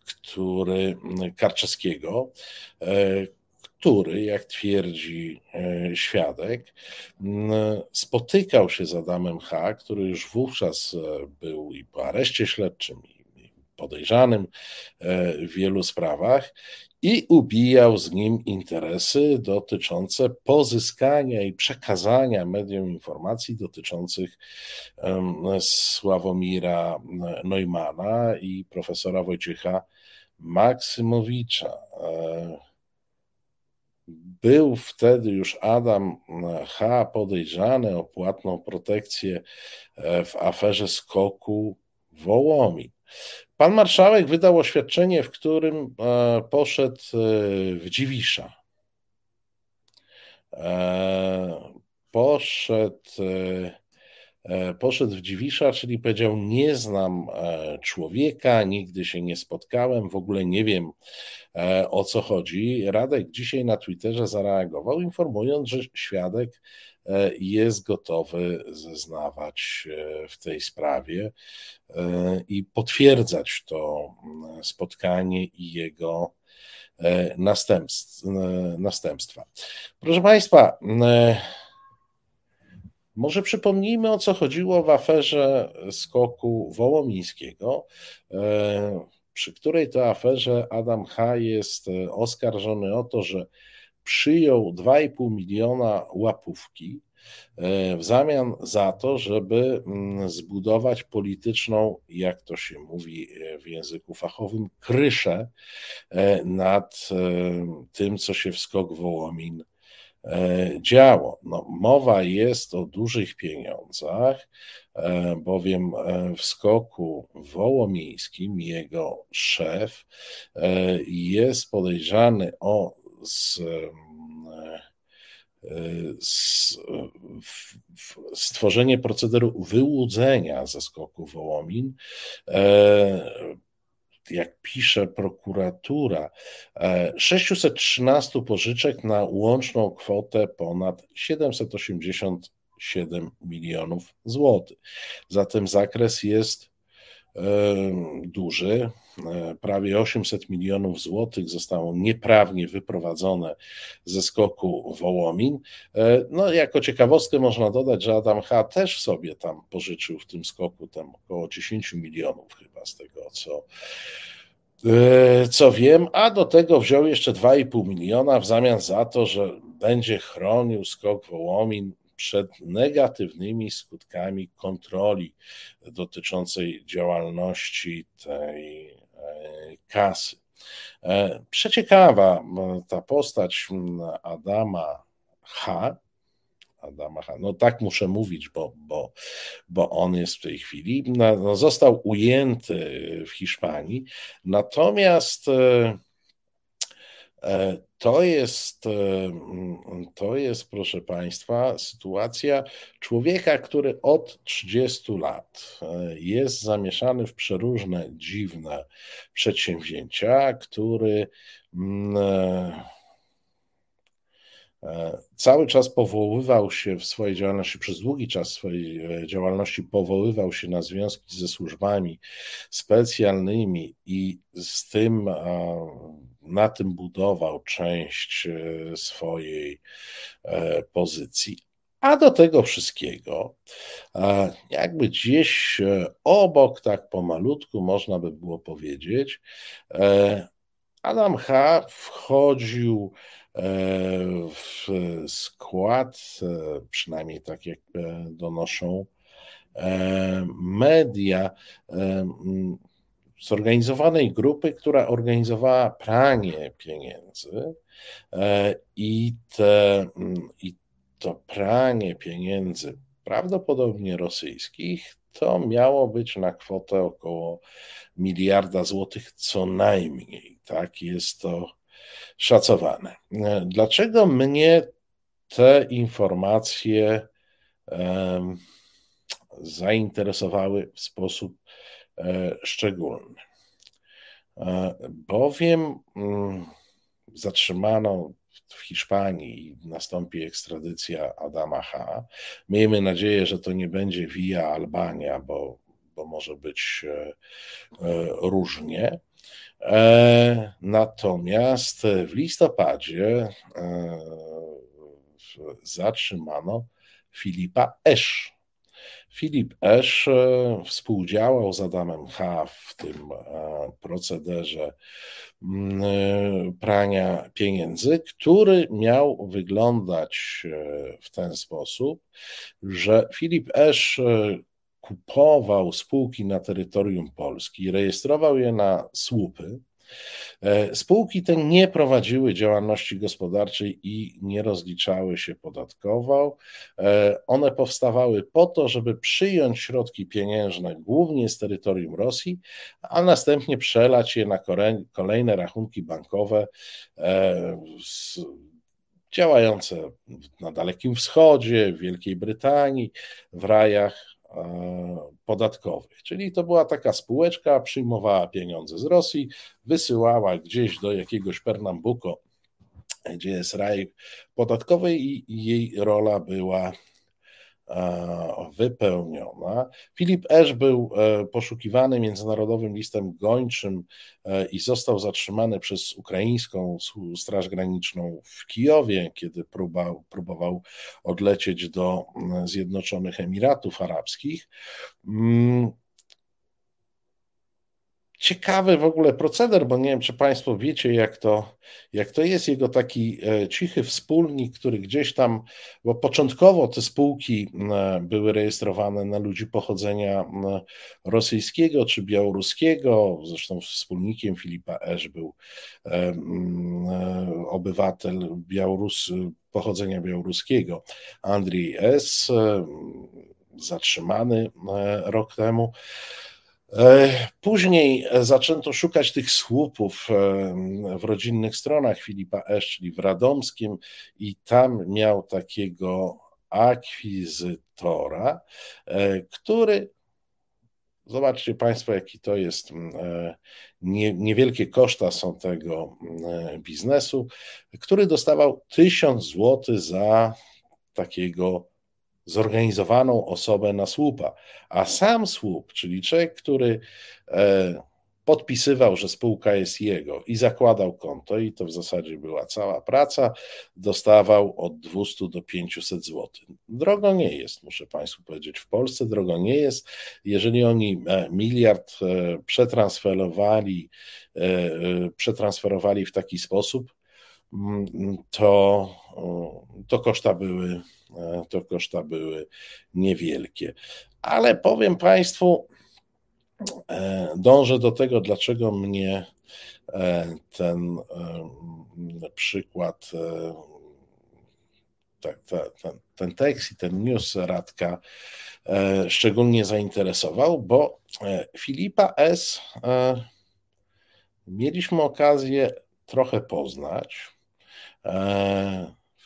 który Karczewskiego, który, jak twierdzi e, świadek, spotykał się z Adamem H., który już wówczas e, był i po areszcie śledczym, i podejrzanym e, w wielu sprawach, i ubijał z nim interesy dotyczące pozyskania i przekazania mediom informacji dotyczących Sławomira Neumana i profesora Wojciecha Maksymowicza. Był wtedy już Adam H. podejrzany o płatną protekcję e, w aferze skoku Wołomin. Pan marszałek wydał oświadczenie, w którym e, poszedł e, w Dziwisza. Poszedł, poszedł w Dziwisza, czyli powiedział: Nie znam człowieka, nigdy się nie spotkałem, w ogóle nie wiem, E, o co chodzi. Radek dzisiaj na Twitterze zareagował, informując, że świadek e, jest gotowy zeznawać e, w tej sprawie i potwierdzać to mm, spotkanie i jego następstwa. Proszę Państwa, może przypomnijmy o co chodziło w aferze skoku wołomińskiego przy której to aferze Adam H. jest e, oskarżony o to, że przyjął 2,5 miliona łapówki e, w zamian za to, żeby mm, zbudować polityczną, jak to się mówi e, w języku fachowym, kryszę nad tym, co się w Skok Wołomin działo. No, mowa jest o dużych pieniądzach, E, bowiem e, w skoku wołomińskim jego szef e, jest podejrzany o z, z, stworzenie procederu wyłudzenia ze skoku Wołomin jak pisze prokuratura, 613 pożyczek na łączną kwotę ponad 780 7 milionów złotych. Zatem zakres jest duży. E, prawie 800 milionów złotych zostało nieprawnie wyprowadzone ze skoku Wołomin. E, no, jako ciekawostkę można dodać, że Adam H. też sobie tam pożyczył w tym skoku tam około 10 milionów chyba z tego, co co wiem, a do tego wziął jeszcze 2,5 miliona w zamian za to, że będzie chronił skok Wołomin przed negatywnymi skutkami kontroli dotyczącej działalności tej e, kasy. E, przeciekawa ta postać Adama H. Adama H. No tak muszę mówić, bo, bo, bo on jest w tej chwili. No, został ujęty w Hiszpanii, natomiast e, to jest, to jest, proszę Państwa, sytuacja człowieka, który od 30 lat e, jest zamieszany w przeróżne dziwne przedsięwzięcia, który mm, e, e, cały czas powoływał się w swojej działalności, przez długi czas swojej działalności powoływał się na związki ze służbami specjalnymi i z tym na tym budował część e, swojej e, pozycji. A do tego wszystkiego, e, jakby gdzieś obok, tak pomalutku, można by było powiedzieć, Adam H. wchodził w skład, przynajmniej tak jak donoszą media, zorganizowanej grupy, która organizowała pranie pieniędzy e, i, te, mm, i to pranie pieniędzy, prawdopodobnie rosyjskich, to miało być na kwotę około miliarda złotych co najmniej. Tak jest to szacowane. E, dlaczego mnie te informacje zainteresowały w sposób szczególny. E, bowiem mm, zatrzymano w Hiszpanii nastąpi ekstradycja Adama H. Miejmy nadzieję, że to nie będzie via Albania, bo, bo może być e, różnie. Natomiast w listopadzie zatrzymano Filipa Esz, Filip Esz e, współdziałał z Adamem H. w tym e, procederze mm, e, prania pieniędzy, który miał wyglądać w ten sposób, że Filip Esz kupował spółki na terytorium Polski, rejestrował je na słupy, spółki te nie prowadziły działalności gospodarczej i nie rozliczały się podatkowo. E, one powstawały po to, żeby przyjąć środki pieniężne głównie z terytorium Rosji, a następnie przelać je na kolejne rachunki bankowe e, działające na Dalekim Wschodzie, w Wielkiej Brytanii, w rajach podatkowych. Czyli to była taka spółeczka, przyjmowała pieniądze z Rosji, wysyłała gdzieś do jakiegoś Pernambuco, gdzie jest raj podatkowy i jej rola była wypełniona. Filip Esz był e, poszukiwany międzynarodowym listem gończym e, i został zatrzymany przez ukraińską Straż Graniczną w Kijowie, kiedy próbował, próbował odlecieć do Zjednoczonych Emiratów Arabskich. Ciekawy w ogóle proceder, bo nie wiem, czy Państwo wiecie, jak to, jak to jest jego taki e, cichy wspólnik, który gdzieś tam, bo początkowo te spółki były rejestrowane na ludzi pochodzenia rosyjskiego czy białoruskiego. Zresztą wspólnikiem Filipa Esz był e, obywatel Białorus, pochodzenia białoruskiego, Andrzej S., zatrzymany rok temu. E, później zaczęto szukać tych słupów e, w rodzinnych stronach Filipa Esz, czyli w Radomskim, i tam miał takiego akwizytora, e, który Zobaczcie Państwo, jaki to jest. Nie, niewielkie koszta są tego biznesu, który dostawał 1000 zł za takiego zorganizowaną osobę na słupa. A sam słup, czyli człowiek, który e, podpisywał, że spółka jest jego i zakładał konto, i to w zasadzie była cała praca, dostawał od 200 do 500 zł. Drogo nie jest, muszę Państwu powiedzieć. W Polsce drogo nie jest. Jeżeli oni e, miliard e, przetransferowali, przetransferowali w taki sposób, mm, to, to koszta były to koszta były niewielkie. Ale powiem Państwu, E, dążę do tego, dlaczego mnie e, ten e, przykład, ten, ten tekst i ten news Radka szczególnie zainteresował, bo Filipa S. mieliśmy okazję trochę poznać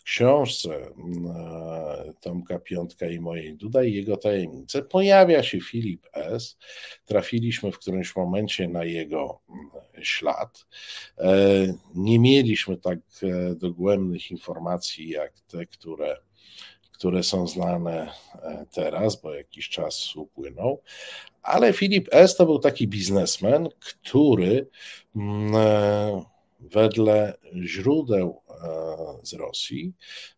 książce e, Tomka Piątka i mojej Duda i jego tajemnice pojawia się Filip S. Trafiliśmy w którymś momencie na jego mm, ślad. E, nie mieliśmy tak e, dogłębnych informacji jak te, które, które są znane teraz, bo jakiś czas upłynął. Ale Filip S. to był taki biznesmen, który mm, wedle źródeł e, z Rosji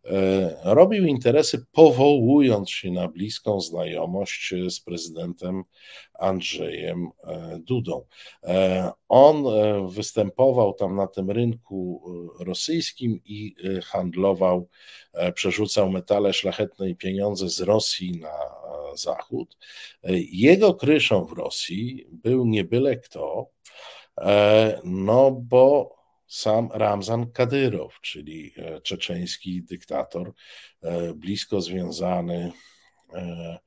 e, robił interesy powołując się na bliską znajomość z prezydentem Andrzejem e, Dudą. On występował tam na tym rynku rosyjskim i handlował, przerzucał metale szlachetne i pieniądze z Rosji na Zachód. Jego kryszą w Rosji był nie byle kto, no bo sam Ramzan Kadyrow, czyli e, czeczeński dyktator, e, blisko związany e,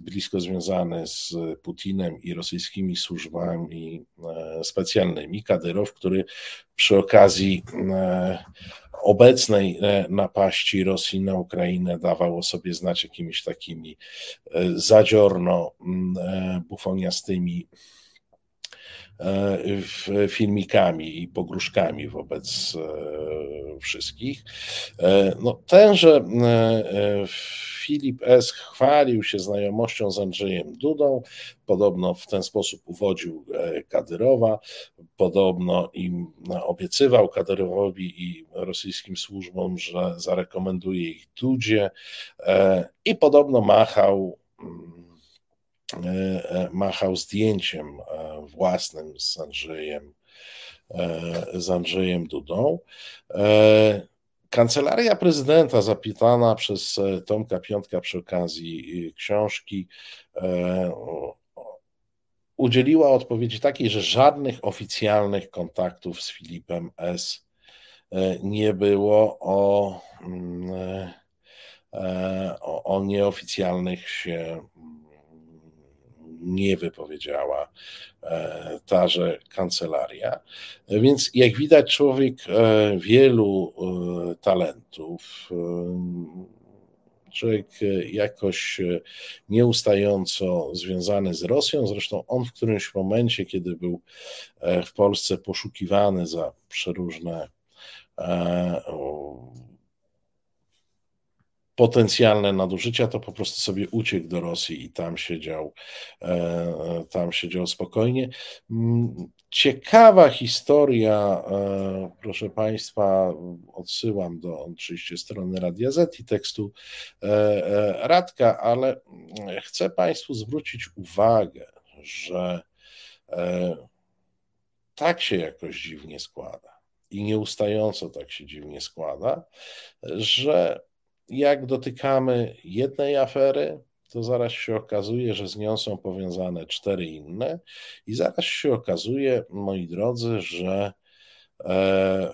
blisko związany z Putinem i rosyjskimi służbami specjalnymi. Kadyrow, który przy okazji obecnej napaści Rosji na Ukrainę dawał o sobie znać jakimiś takimi zadziorno bufoniastymi filmikami i pogróżkami wobec e, wszystkich. E, no, tenże Filip S. chwalił się znajomością z Andrzejem Dudą, podobno w ten sposób uwodził Kadyrowa, podobno im obiecywał Kadyrowowi i rosyjskim służbom, że zarekomenduje ich Dudzie i podobno machał mm, E, e, machał zdjęciem e, własnym z Andrzejem, z Andrzejem Dudą. Kancelaria prezydenta, zapytana przez Tomka Piątka przy okazji książki, udzieliła odpowiedzi takiej, że żadnych oficjalnych kontaktów z Filipem S. nie było o, mm, o, o nieoficjalnych się nie wypowiedziała e, taże kancelaria. Więc jak widać, człowiek e, wielu e, talentów, człowiek jakoś nieustająco związany z Rosją. Zresztą on w którymś momencie, kiedy był w Polsce poszukiwany za przeróżne potencjalne nadużycia, to po prostu sobie uciekł do Rosji i tam siedział, e, tam siedział spokojnie. Mm, ciekawa historia, e, proszę Państwa, odsyłam do oczywiście strony Radia Z i tekstu e, Radka, ale chcę Państwu zwrócić uwagę, że tak się jakoś dziwnie składa i nieustająco tak się dziwnie składa, że jak dotykamy jednej afery, to zaraz się okazuje, że z nią są powiązane cztery inne, i zaraz się okazuje, moi drodzy, że e,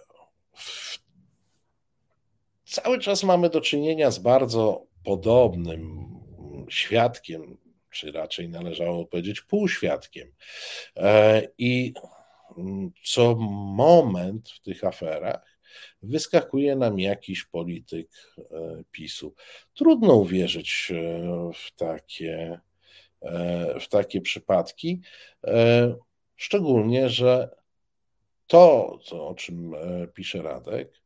cały czas mamy do czynienia z bardzo podobnym świadkiem, czy raczej należało powiedzieć półświadkiem. E, I co moment w tych aferach wyskakuje nam jakiś polityk e, PiSu. Trudno uwierzyć e, w takie, e, w takie przypadki, szczególnie, że to, to, o czym pisze Radek,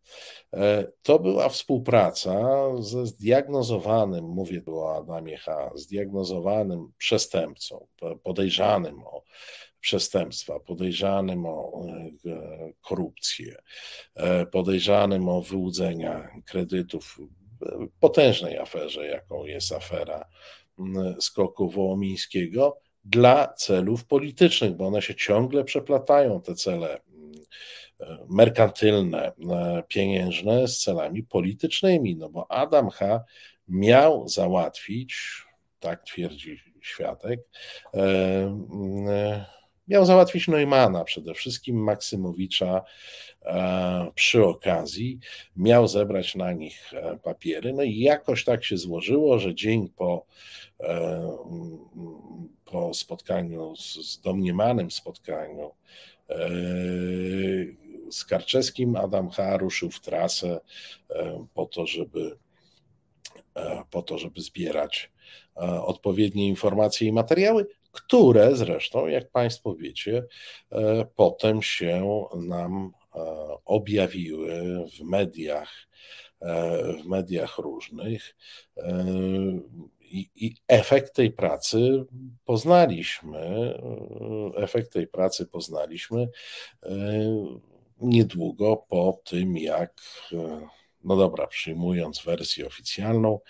to była współpraca ze zdiagnozowanym, mówię tu o Adamie H., zdiagnozowanym przestępcą, podejrzanym o przestępstwa, podejrzanym o korupcję, podejrzanym o wyłudzenia kredytów, potężnej aferze, jaką jest afera skoku wołomińskiego, dla celów politycznych, bo one się ciągle przeplatają, te cele merkantylne, pieniężne z celami politycznymi, no bo Adam H. miał załatwić, tak twierdzi świadek, miał załatwić Neumana przede wszystkim, Maksymowicza przy okazji, miał zebrać na nich papiery, no i jakoś tak się złożyło, że dzień po po spotkaniu, z domniemanym spotkaniu z Karczewskim, Adam H. ruszył w trasę po to, żeby, po to, żeby zbierać odpowiednie informacje i materiały, które zresztą, jak Państwo wiecie, potem się nam objawiły w mediach, w mediach różnych. I, I, efekt tej pracy poznaliśmy. Efekt tej pracy poznaliśmy niedługo po tym, jak, no dobra, przyjmując wersję oficjalną,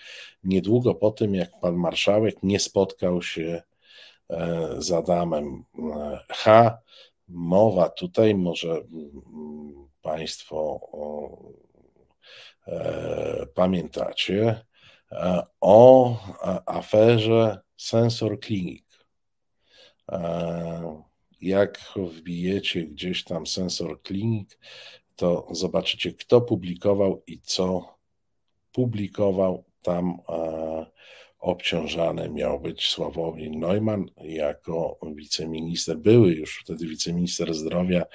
niedługo po tym, jak pan marszałek nie spotkał się z Adamem H. Mowa tutaj, może Państwo pamiętacie, o aferze Sensor Clinic. Jak wbijecie gdzieś tam Sensor Clinic, to zobaczycie, kto publikował i co publikował. Tam obciążany miał być Sławomir Neumann jako wiceminister, były już wtedy wiceminister zdrowia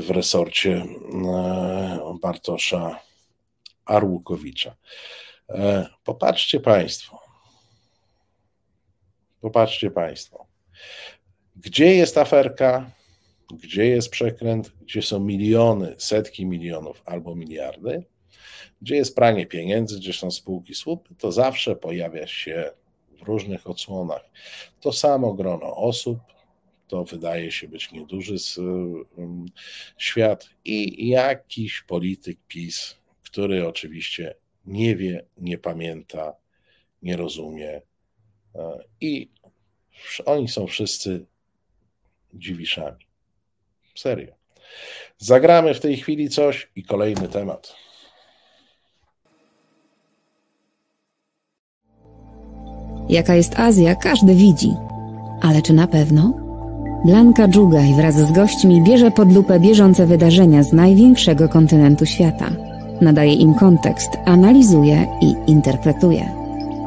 w resorcie Bartosza Arłukowicza. Popatrzcie Państwo. Popatrzcie Państwo. Gdzie jest aferka? Gdzie jest przekręt? Gdzie są miliony, setki milionów albo miliardy? Gdzie jest pranie pieniędzy? Gdzie są spółki słupy? To zawsze pojawia się w różnych odsłonach. To samo grono osób, to wydaje się być nieduży świat i jakiś polityk PiS, który oczywiście nie wie, nie pamięta, nie rozumie. E, I oni są wszyscy dziwiszami. Serio. Zagramy w tej chwili coś i kolejny temat. Jaka jest Azja, każdy widzi. Ale czy na pewno? Blanka Dżugaj wraz z gośćmi bierze pod lupę bieżące wydarzenia z największego kontynentu świata nadaje im kontekst, analizuje i interpretuje.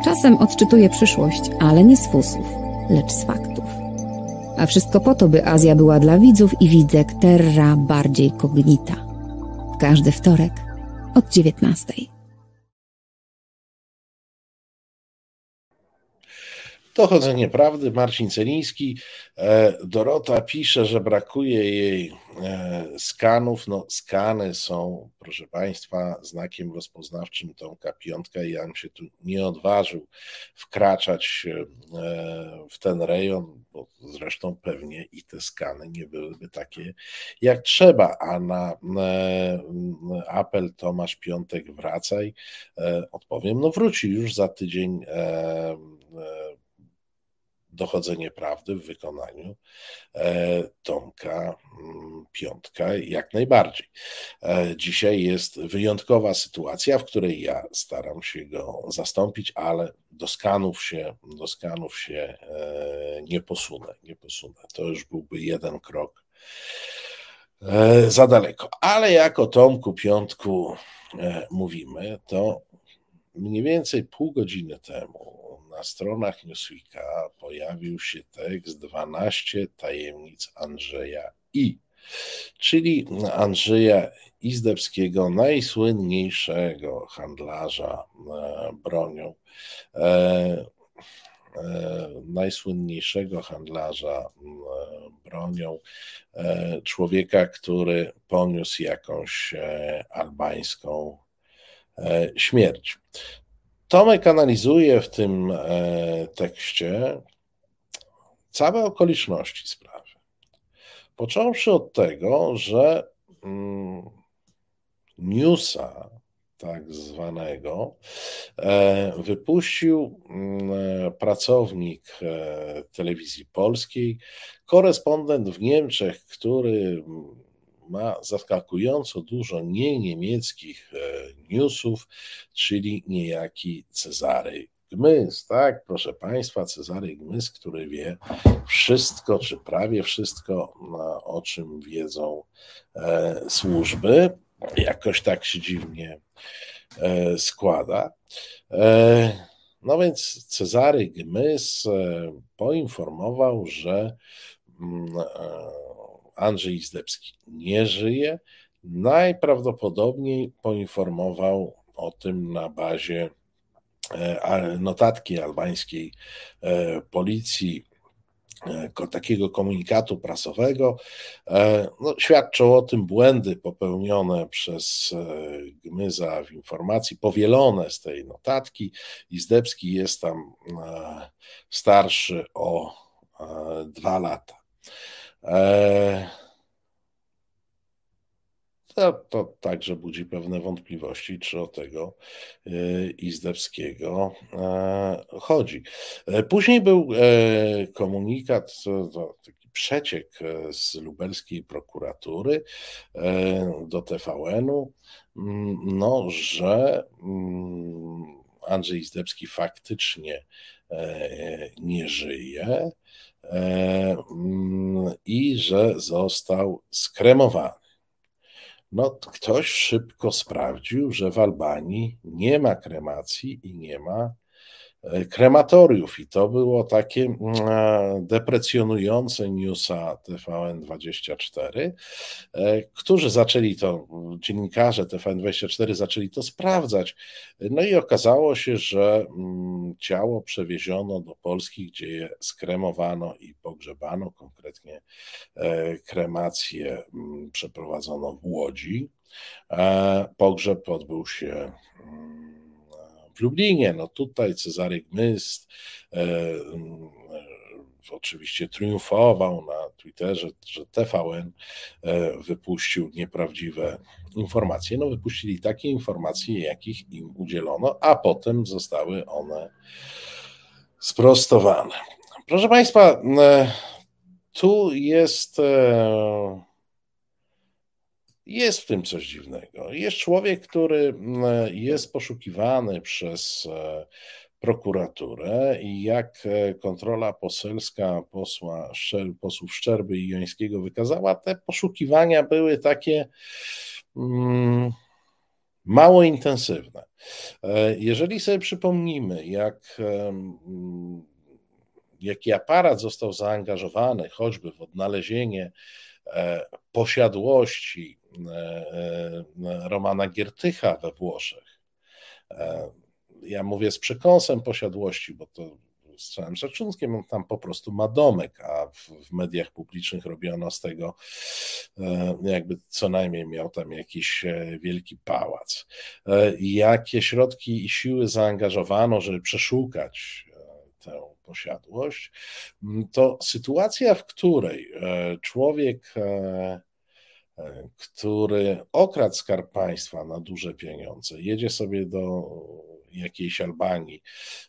Czasem odczytuje przyszłość, ale nie z fusów, lecz z faktów. A wszystko po to, by Azja była dla widzów i widzek terra bardziej kognita. Każdy wtorek od 19. Dochodzenie prawdy, Marcin Celiński. E, Dorota pisze, że brakuje jej e, skanów. No, skany są, proszę Państwa, znakiem rozpoznawczym Tomka Piątka ja bym się tu nie odważył wkraczać e, w ten rejon, bo zresztą pewnie i te skany nie byłyby takie jak trzeba, a na apel Tomasz Piątek wracaj, odpowiem, no wróci już za tydzień dochodzenie prawdy w wykonaniu e, Tomka mm, Piątka jak najbardziej. E, dzisiaj jest wyjątkowa sytuacja, w której ja staram się go zastąpić, ale do skanów się, do skanów się e, nie posunę, nie posunę. To już byłby jeden krok za daleko. Ale jako Tomku Piątku mówimy, to mniej więcej pół godziny temu na stronach Newsweeka pojawił się tekst 12 tajemnic Andrzeja I, czyli Andrzeja Izdebskiego, najsłynniejszego handlarza e, bronią, e, e, najsłynniejszego handlarza bronią, człowieka, który poniósł jakąś albańską śmierć. Tomek analizuje w tym e, tekście całe okoliczności sprawy. Począwszy od tego, że mm, newsa tak zwanego, e, wypuścił mm, pracownik e, telewizji polskiej, korespondent w Niemczech, który ma zaskakująco dużo nie niemieckich e, newsów, czyli niejaki Cezary Gmys, tak, proszę Państwa, Cezary Gmys, który wie wszystko, czy prawie wszystko, o czym wiedzą służby. Jakoś tak się dziwnie e, składa. E, no więc Cezary Gmys e, poinformował, że mm, Andrzej Izdebski nie żyje. Najprawdopodobniej poinformował o tym na bazie notatki albańskiej policji E, takiego komunikatu prasowego. E, no, świadczą o tym błędy popełnione przez e, Gmyza w informacji, powielone z tej notatki. Izdebski jest tam starszy o dwa lata. To, to także budzi pewne wątpliwości, czy o tego y, Izdebskiego e, chodzi. E, później był e, komunikat, taki przeciek z lubelskiej prokuratury do TVN-u, mm, no, że mm, Andrzej Izdebski faktycznie nie żyje mm, i że został skremowany. No, ktoś szybko sprawdził, że w Albanii nie ma kremacji i nie ma E, krematoriów i to było takie mm, e, deprecjonujące newsa TVN24, e, którzy zaczęli to, dziennikarze TVN24 zaczęli to sprawdzać. No i okazało się, że mm, ciało przewieziono do Polski, gdzie je skremowano i pogrzebano, konkretnie kremację mm, przeprowadzono w Łodzi. Pogrzeb odbył się w Lublinie. No tutaj Cezary Gmyst e, e, oczywiście triumfował na Twitterze, że TVN e, wypuścił nieprawdziwe informacje. No wypuścili takie informacje, jakich im udzielono, a potem zostały one sprostowane. Proszę Państwa, e, tu jest jest w tym coś dziwnego. Jest człowiek, który mm, jest poszukiwany przez e, prokuraturę i jak e, kontrola poselska posła, posłów Szczerby i Jońskiego wykazała, te poszukiwania były takie mm, mało intensywne. E, jeżeli sobie przypomnimy, jak, jaki aparat został zaangażowany choćby w odnalezienie posiadłości Romana Giertycha we Włoszech. E, ja mówię z przekąsem posiadłości, bo to z całym szacunkiem, on tam po prostu ma domek, a w, w, mediach publicznych robiono z tego jakby co najmniej miał tam jakiś wielki pałac. Jakie środki i siły zaangażowano, żeby przeszukać tę posiadłość, to sytuacja, w której człowiek E, który okradł skarb państwa na duże pieniądze, jedzie sobie do jakiejś Albanii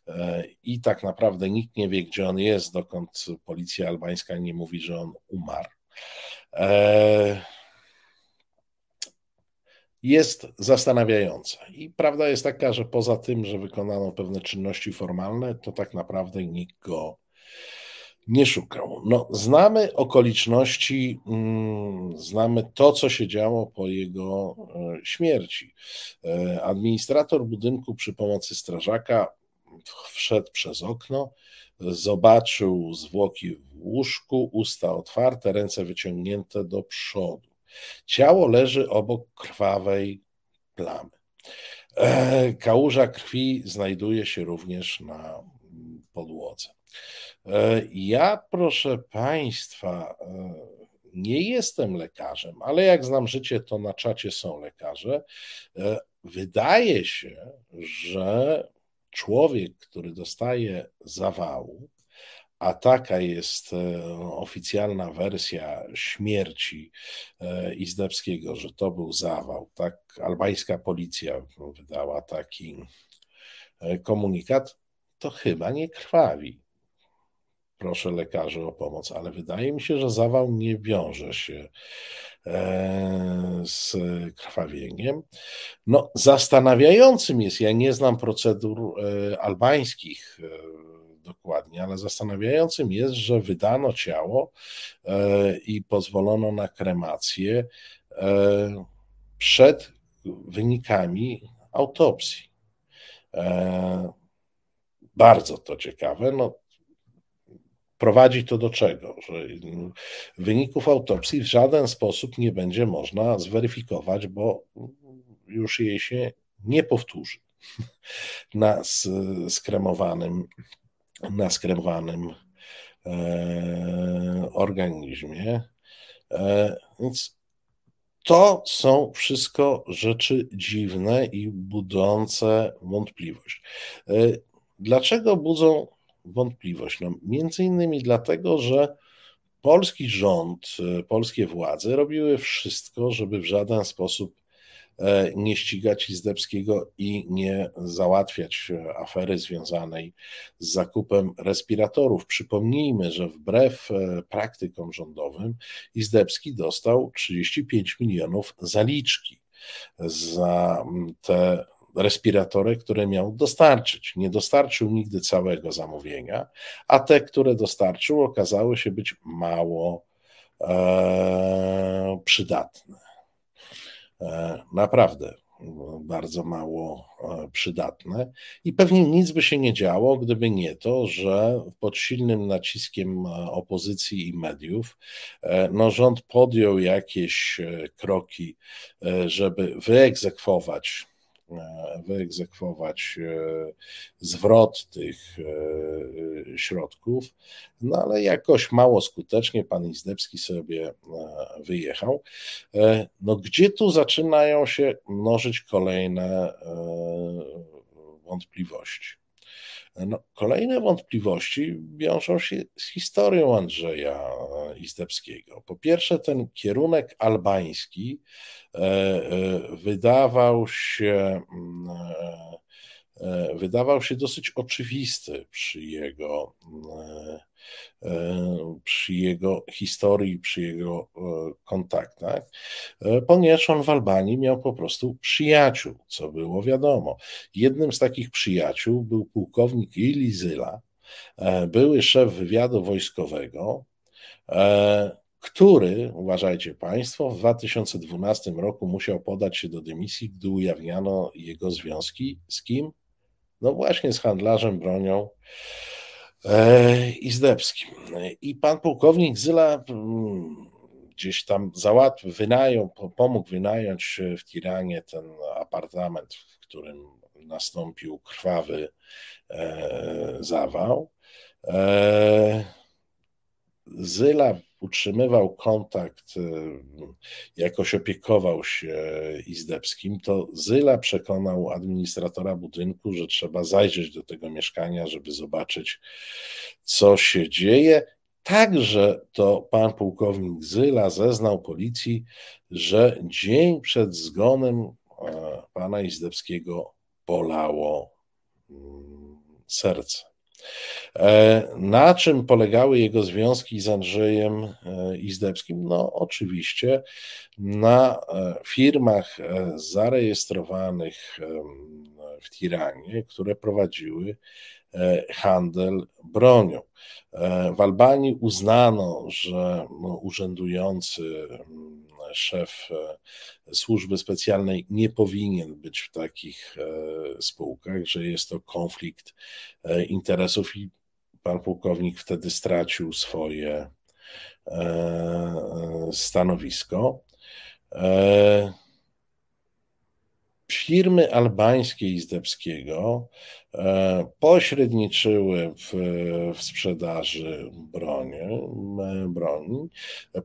e, i tak naprawdę nikt nie wie, gdzie on jest, dokąd policja albańska nie mówi, że on umarł. E, jest zastanawiająca. I prawda jest taka, że poza tym, że wykonano pewne czynności formalne, to tak naprawdę nikt go nie szukał. No, znamy okoliczności, mm, znamy to, co się działo po jego e, śmierci. E, administrator budynku przy pomocy strażaka wszedł przez okno, zobaczył zwłoki w łóżku, usta otwarte, ręce wyciągnięte do przodu. Ciało leży obok krwawej plamy. E, kałuża krwi znajduje się również na podłodze. E, ja, proszę Państwa, e, nie jestem lekarzem, ale jak znam życie, to na czacie są lekarze. E, wydaje się, że człowiek, który dostaje zawału, a taka jest oficjalna wersja śmierci Izdebskiego, że to był zawał, tak albańska policja wydała taki komunikat, to chyba nie krwawi proszę lekarzy o pomoc, ale wydaje mi się, że zawał nie wiąże się e, z krwawieniem. No, zastanawiającym jest, ja nie znam procedur e, albańskich e, dokładnie, ale zastanawiającym jest, że wydano ciało i pozwolono na kremację przed wynikami autopsji. Bardzo to ciekawe. No, prowadzi to do czego? Że wyników autopsji w żaden sposób nie będzie można zweryfikować, bo już jej się nie powtórzy na skremowanym, na skremowanym e, organizmie. E, więc to są wszystko rzeczy dziwne i budzące wątpliwość. E, dlaczego budzą wątpliwość. No, między innymi dlatego, że polski rząd, e, polskie władze robiły wszystko, żeby w żaden sposób e, nie ścigać Izdebskiego i nie załatwiać e, afery związanej z zakupem respiratorów. Przypomnijmy, że wbrew praktykom rządowym Izdebski dostał 35 milionów zaliczki za te respiratory, które miał dostarczyć. Nie dostarczył nigdy całego zamówienia, a te, które dostarczył, okazały się być mało e, przydatne. E, naprawdę bardzo mało e, przydatne i pewnie nic by się nie działo, gdyby nie to, że pod silnym naciskiem e, opozycji i mediów e, no, rząd podjął jakieś kroki, żeby wyegzekwować wyegzekwować e, zwrot tych e, środków, no ale jakoś mało skutecznie pan Izdebski sobie wyjechał. No gdzie tu zaczynają się mnożyć kolejne wątpliwości? No, kolejne wątpliwości wiążą się z historią Andrzeja Izdebskiego. Po pierwsze, ten kierunek albański e, e, wydawał się, mm, e, wydawał się dosyć oczywisty przy jego, przy jego historii, przy jego kontaktach, ponieważ on w Albanii miał po prostu przyjaciół, co było wiadomo. Jednym z takich przyjaciół był pułkownik Ili Zyla, były szef wywiadu wojskowego, E, który, uważajcie Państwo, w 2012 roku musiał podać się do dymisji, gdy ujawniano jego związki z kim? No właśnie z handlarzem bronią e, Izdebskim. I pan pułkownik Zyla mm, gdzieś tam załatwił, wynajął, pomógł wynająć w Tiranie ten apartament, w którym nastąpił krwawy e, zawał. Zyla utrzymywał kontakt, y, jakoś opiekował się Izdebskim, to Zyla przekonał administratora budynku, że trzeba zajrzeć do tego mieszkania, żeby zobaczyć, co się dzieje. Także to pan pułkownik Zyla zeznał policji, że dzień przed zgonem e, pana Izdebskiego bolało mm, serce. E, na czym polegały jego związki z Andrzejem e, Izdebskim? No, oczywiście na e, firmach zarejestrowanych w Tiranie, które prowadziły handel bronią. W Albanii uznano, że no, urzędujący szef służby specjalnej nie powinien być w takich spółkach, że jest to konflikt interesów i pan pułkownik wtedy stracił swoje e, stanowisko. E, firmy albańskie Izdebskiego e, pośredniczyły w, w sprzedaży broni, broni,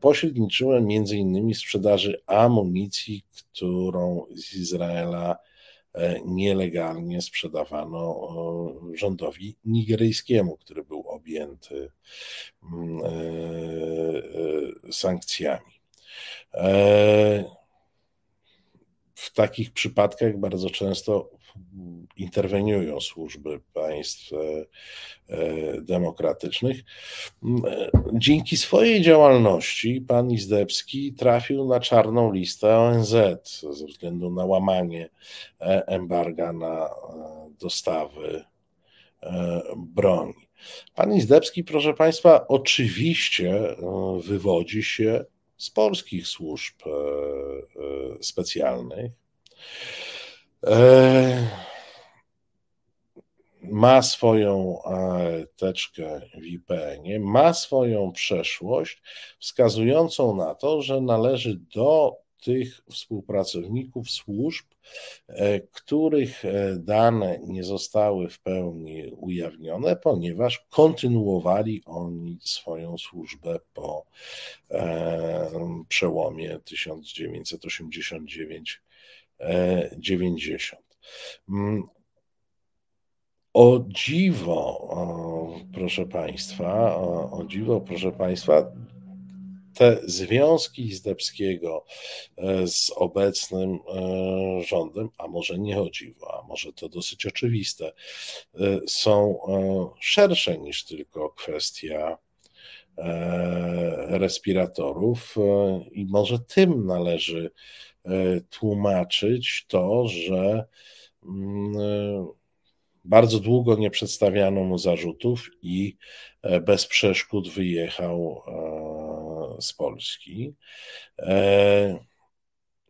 pośredniczyły między innymi w sprzedaży amunicji, którą z Izraela nielegalnie sprzedawano rządowi nigeryjskiemu, który był objęty mm, sankcjami. W takich przypadkach bardzo często interweniują służby państw e, e, demokratycznych. Dzięki swojej działalności pan Izdebski trafił na czarną listę ONZ ze względu na łamanie e, embarga na dostawy broni. Pan Izdebski, proszę Państwa, oczywiście wywodzi się z polskich służb specjalnych. E, ma swoją e, teczkę w IPN-ie, ma swoją przeszłość wskazującą na to, że należy do tych współpracowników służb, e, których dane nie zostały w pełni ujawnione, ponieważ kontynuowali oni swoją służbę po przełomie 1989 90. Mm, o dziwo, proszę Państwa, o dziwo, proszę Państwa, te związki Zdebskiego e, z obecnym e, rządem, a może nie o dziwo, a może to dosyć oczywiste, e, są szersze niż tylko kwestia respiratorów i może tym należy tłumaczyć to, że mm, bardzo długo nie przedstawiano mu zarzutów i bez przeszkód wyjechał z Polski.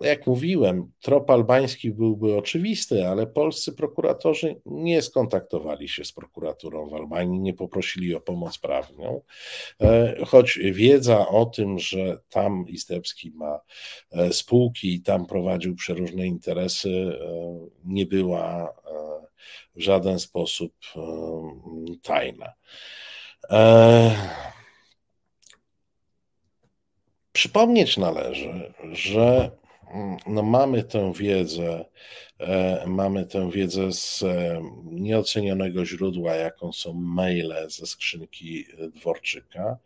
Jak mówiłem, trop albański byłby oczywisty, ale polscy prokuratorzy nie skontaktowali się z prokuraturą w Albanii, nie poprosili o pomoc prawną, e, choć wiedza o tym, że tam Istebski ma e, spółki i tam prowadził przeróżne interesy, e, nie była w żaden sposób tajna. Przypomnieć należy, że Mm, no mamy tę wiedzę, e, mamy tę wiedzę z e, nieocenionego źródła, jaką są maile ze skrzynki Dworczyka,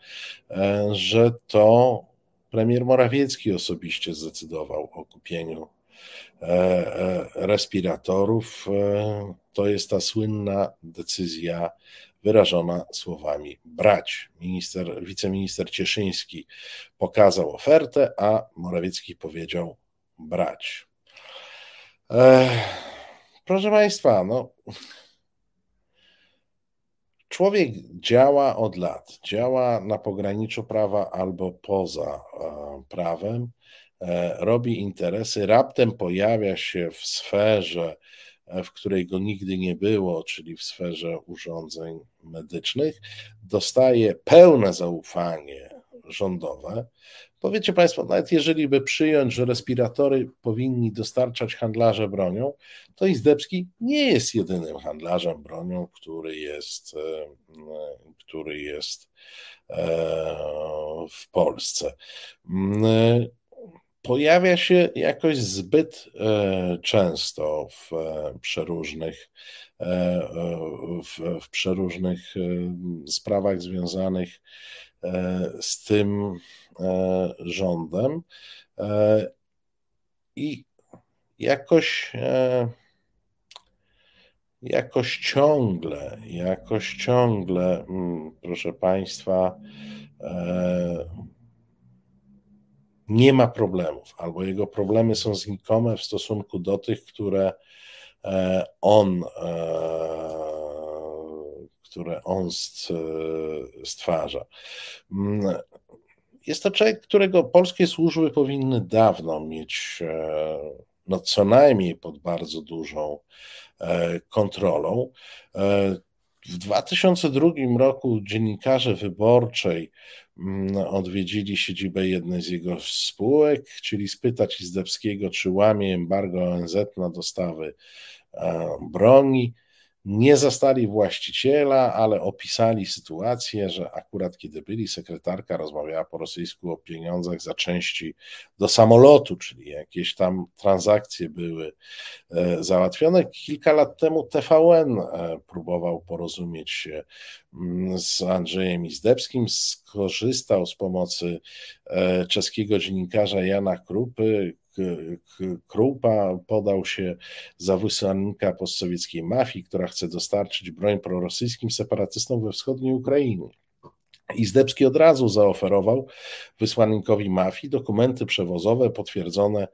e, że to premier Morawiecki osobiście zdecydował o kupieniu respiratorów. To jest ta słynna decyzja wyrażona słowami brać. Minister, wiceminister Cieszyński pokazał ofertę, a Morawiecki powiedział brać. proszę Państwa, no, człowiek działa od lat, działa na pograniczu prawa albo poza e, prawem, e, robi interesy, raptem pojawia się w sferze, w której go nigdy nie było, czyli w sferze urządzeń medycznych, dostaje pełne zaufanie rządowe, Powiecie Państwo, nawet jeżeli by przyjąć, że respiratory powinni dostarczać handlarze bronią, to Izdebski nie jest jedynym handlarzem bronią, który jest, e, który jest e, w Polsce. Pojawia się jakoś zbyt e, często w przeróżnych, w, w przeróżnych sprawach związanych z tym e, rządem. E, i jakoś e, jakoś ciągle, jakoś ciągle, mm, proszę Państwa, nie ma problemów, albo jego problemy są znikome w stosunku do tych, które on które on stwarza. Mm, jest to człowiek, którego polskie służby powinny dawno mieć e, no, co najmniej pod bardzo dużą e, kontrolą. E, w 2002 roku dziennikarze wyborczej mm, odwiedzili siedzibę jednej z jego spółek, chcieli spytać Izdebskiego, czy łamie embargo ONZ na dostawy broni. Nie zastali właściciela, ale opisali sytuację, że akurat kiedy byli, sekretarka rozmawiała po rosyjsku o pieniądzach za części do samolotu, czyli jakieś tam transakcje były e, załatwione. Kilka lat temu TVN e, próbował porozumieć się mm, z Andrzejem Izdebskim, skorzystał z pomocy e, czeskiego dziennikarza Jana Krupy, Krupa podał się za wysłannika postsowieckiej mafii, która chce dostarczyć broń prorosyjskim separatystom we wschodniej Ukrainie. Izdebski od razu zaoferował wysłannikowi mafii dokumenty przewozowe potwierdzone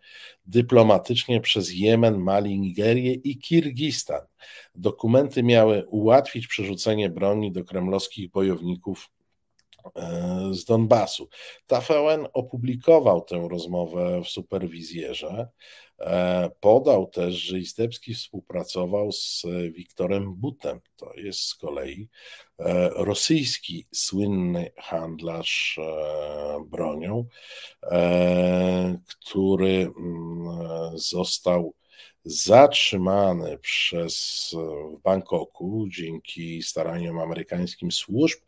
dyplomatycznie przez Jemen, Mali, Nigerię i Kirgistan. Dokumenty miały ułatwić przerzucenie broni do kremlowskich bojowników z Donbasu. TVN opublikował tę rozmowę w superwizjerze. E, podał też, że Istebski współpracował z Wiktorem Butem. To jest z kolei e, rosyjski słynny handlarz bronią, który mm, został zatrzymany przez w Bangkoku dzięki staraniom amerykańskim służb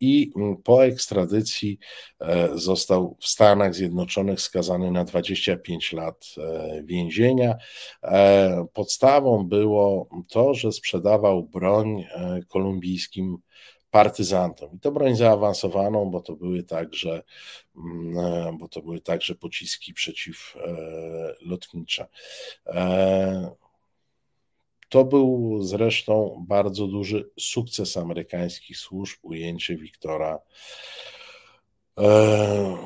i mm, po ekstradycji e, został w Stanach Zjednoczonych skazany na 25 lat e, więzienia. E, podstawą było to, że sprzedawał broń kolumbijskim partyzantom. I to broń zaawansowaną, bo to były także, mm, bo to były także pociski przeciwlotnicze. To był zresztą bardzo duży sukces amerykańskich służb, ujęcie Wiktora e,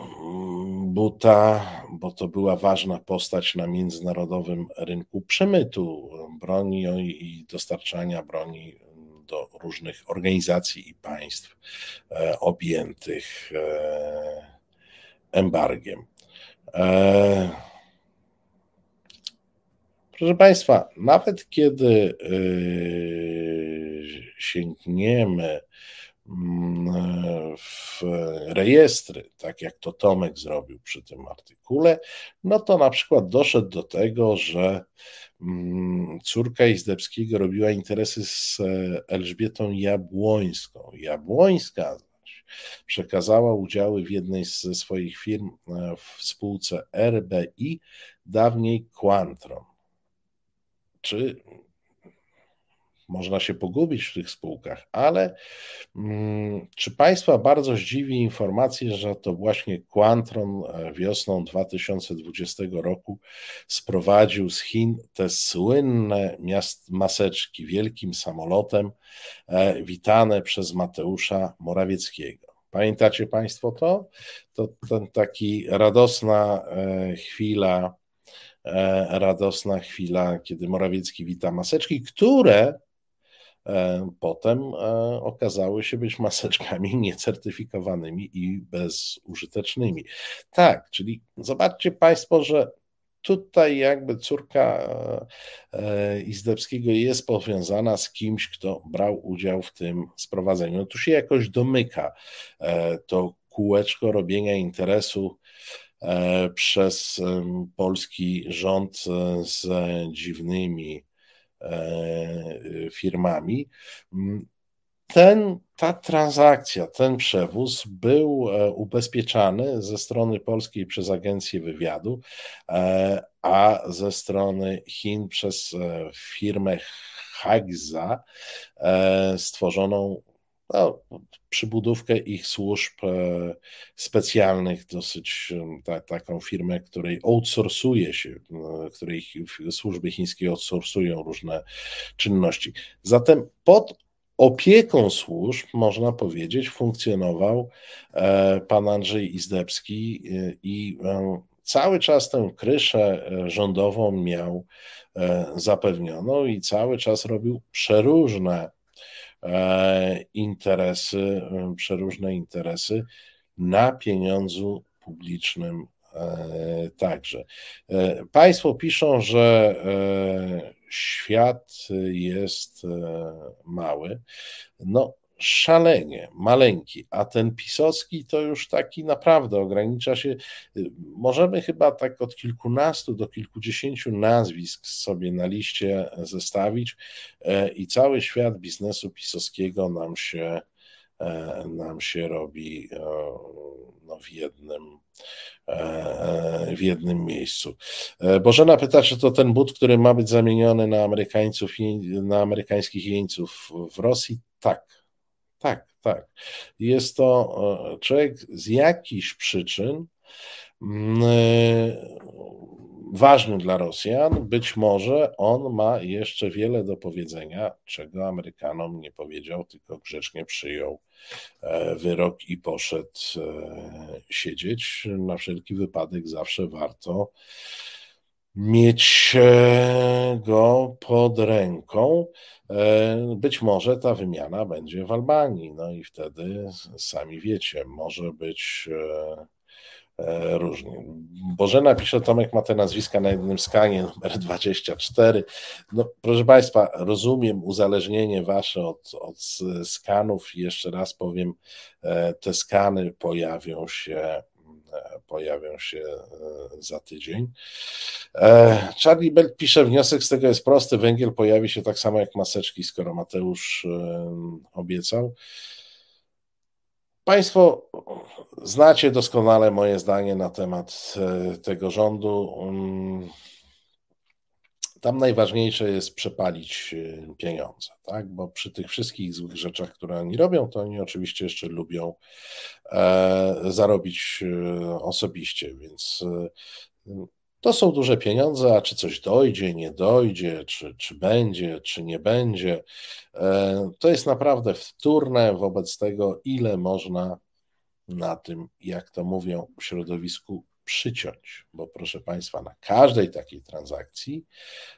Buta, bo to była ważna postać na międzynarodowym rynku przemytu broni i dostarczania broni do różnych organizacji i państw e, objętych e, embargiem. Proszę Państwa, nawet kiedy yy, sięgniemy mm, w rejestry, tak jak to Tomek zrobił przy tym artykule, no to na przykład doszedł do tego, że mm, córka Izdebskiego robiła interesy z Elżbietą Jabłońską. Jabłońska zaś przekazała udziały w jednej ze swoich firm e, w spółce RBI, dawniej Quantron czy można się pogubić w tych spółkach, ale mm, czy Państwa bardzo zdziwi informacja, że to właśnie Quantron e, wiosną 2020 roku sprowadził z Chin te słynne miast, maseczki wielkim samolotem, e, witane przez Mateusza Morawieckiego. Pamiętacie Państwo to? To ten taki radosna e, chwila radosna chwila, kiedy Morawiecki wita maseczki, które e, potem e, okazały się być maseczkami niecertyfikowanymi i bezużytecznymi. Tak, czyli zobaczcie Państwo, że tutaj jakby córka Izdebskiego jest powiązana z kimś, kto brał udział w tym sprowadzeniu. No tu się jakoś domyka to kółeczko robienia interesu E, przez polski rząd e, z dziwnymi e, firmami. Mm, ten, ta transakcja, ten przewóz był ubezpieczany ze strony polskiej przez agencję wywiadu, a ze strony Chin przez firmę Hagza stworzoną no, przybudówkę ich służb e, specjalnych, dosyć ta, taką firmę, której outsourcuje się, której służby chińskie outsourcują różne czynności. Zatem pod opieką służb, można powiedzieć, funkcjonował e, pan Andrzej Izdebski e, i cały czas tę kryszę rządową miał zapewnioną i cały czas robił przeróżne interesy, e, przeróżne interesy na pieniądzu publicznym e, także. Państwo piszą, że świat jest mały. No, szalenie maleńki, a ten pisowski to już taki naprawdę ogranicza się. Możemy chyba tak od kilkunastu do kilkudziesięciu nazwisk sobie na liście zestawić e, i cały świat biznesu pisowskiego nam się, e, nam się robi e, no, w jednym w jednym miejscu. Bożena pyta, czy to ten but, który ma być zamieniony na Amerykańców, na amerykańskich jeńców w Rosji? Tak, tak, tak. Jest to e, człowiek z jakichś przyczyn mm, e, ważny dla Rosjan. Być może on ma jeszcze wiele do powiedzenia, czego Amerykanom nie powiedział, tylko grzecznie przyjął e, wyrok i poszedł siedzieć. Na wszelki wypadek zawsze warto mieć go pod ręką. E, być może ta wymiana będzie w Albanii, no i wtedy sami wiecie, może być e, e, różnie. Bożena pisze, Tomek ma te nazwiska na jednym skanie, numer 24. No, proszę Państwa, rozumiem uzależnienie Wasze od, od skanów. Jeszcze raz powiem, te skany pojawią się pojawią się e, za tydzień. E, Charlie Bell pisze, wniosek z tego jest prosty, węgiel pojawi się tak samo jak maseczki, skoro Mateusz e, obiecał. Państwo znacie doskonale moje zdanie na temat tego rządu. Tam najważniejsze jest przepalić y, pieniądze, tak? Bo przy tych wszystkich złych rzeczach, które oni robią, to oni oczywiście jeszcze lubią e, zarobić e, osobiście, więc e, to są duże pieniądze, a czy coś dojdzie, nie dojdzie, czy, czy będzie, czy nie będzie, e, to jest naprawdę wtórne wobec tego, ile można na tym, jak to mówią w środowisku przyciąć, bo proszę Państwa, na każdej takiej transakcji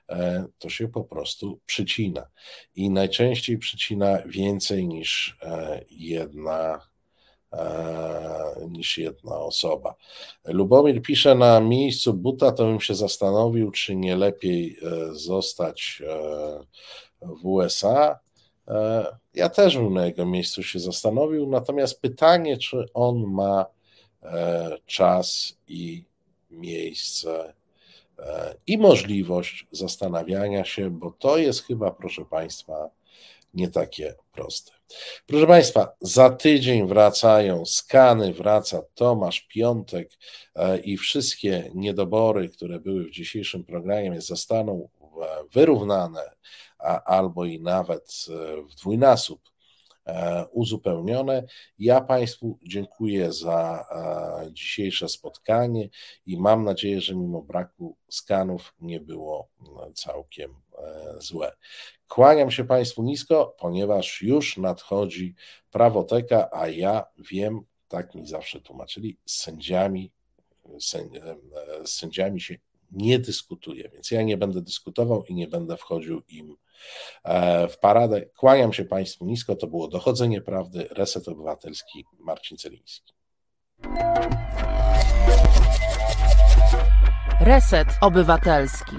e, to się po prostu przycina i najczęściej przycina więcej niż e, jedna e, niż jedna osoba. Lubomir pisze na miejscu buta, to bym się zastanowił, czy nie lepiej zostać w USA. Ja też bym na jego miejscu się zastanowił, natomiast pytanie, czy on ma czas i miejsce e, i możliwość zastanawiania się, bo to jest chyba, proszę Państwa, nie takie proste. Proszę Państwa, za tydzień wracają skany, wraca Tomasz Piątek e, i wszystkie niedobory, które były w dzisiejszym programie, zostaną wyrównane, albo i nawet w dwójnasób E, uzupełnione. Ja Państwu dziękuję za e, dzisiejsze spotkanie i mam nadzieję, że mimo braku skanów nie było całkiem e, złe. Kłaniam się Państwu nisko, ponieważ już nadchodzi prawoteka, a ja wiem, tak mi zawsze tłumaczyli, sędziami, sędziami się nie dyskutuje, więc ja nie będę dyskutował i nie będę wchodził im e, w paradę. Kłaniam się Państwu nisko, to było Dochodzenie Prawdy, Reset Obywatelski, Marcin Celiński. Reset Obywatelski.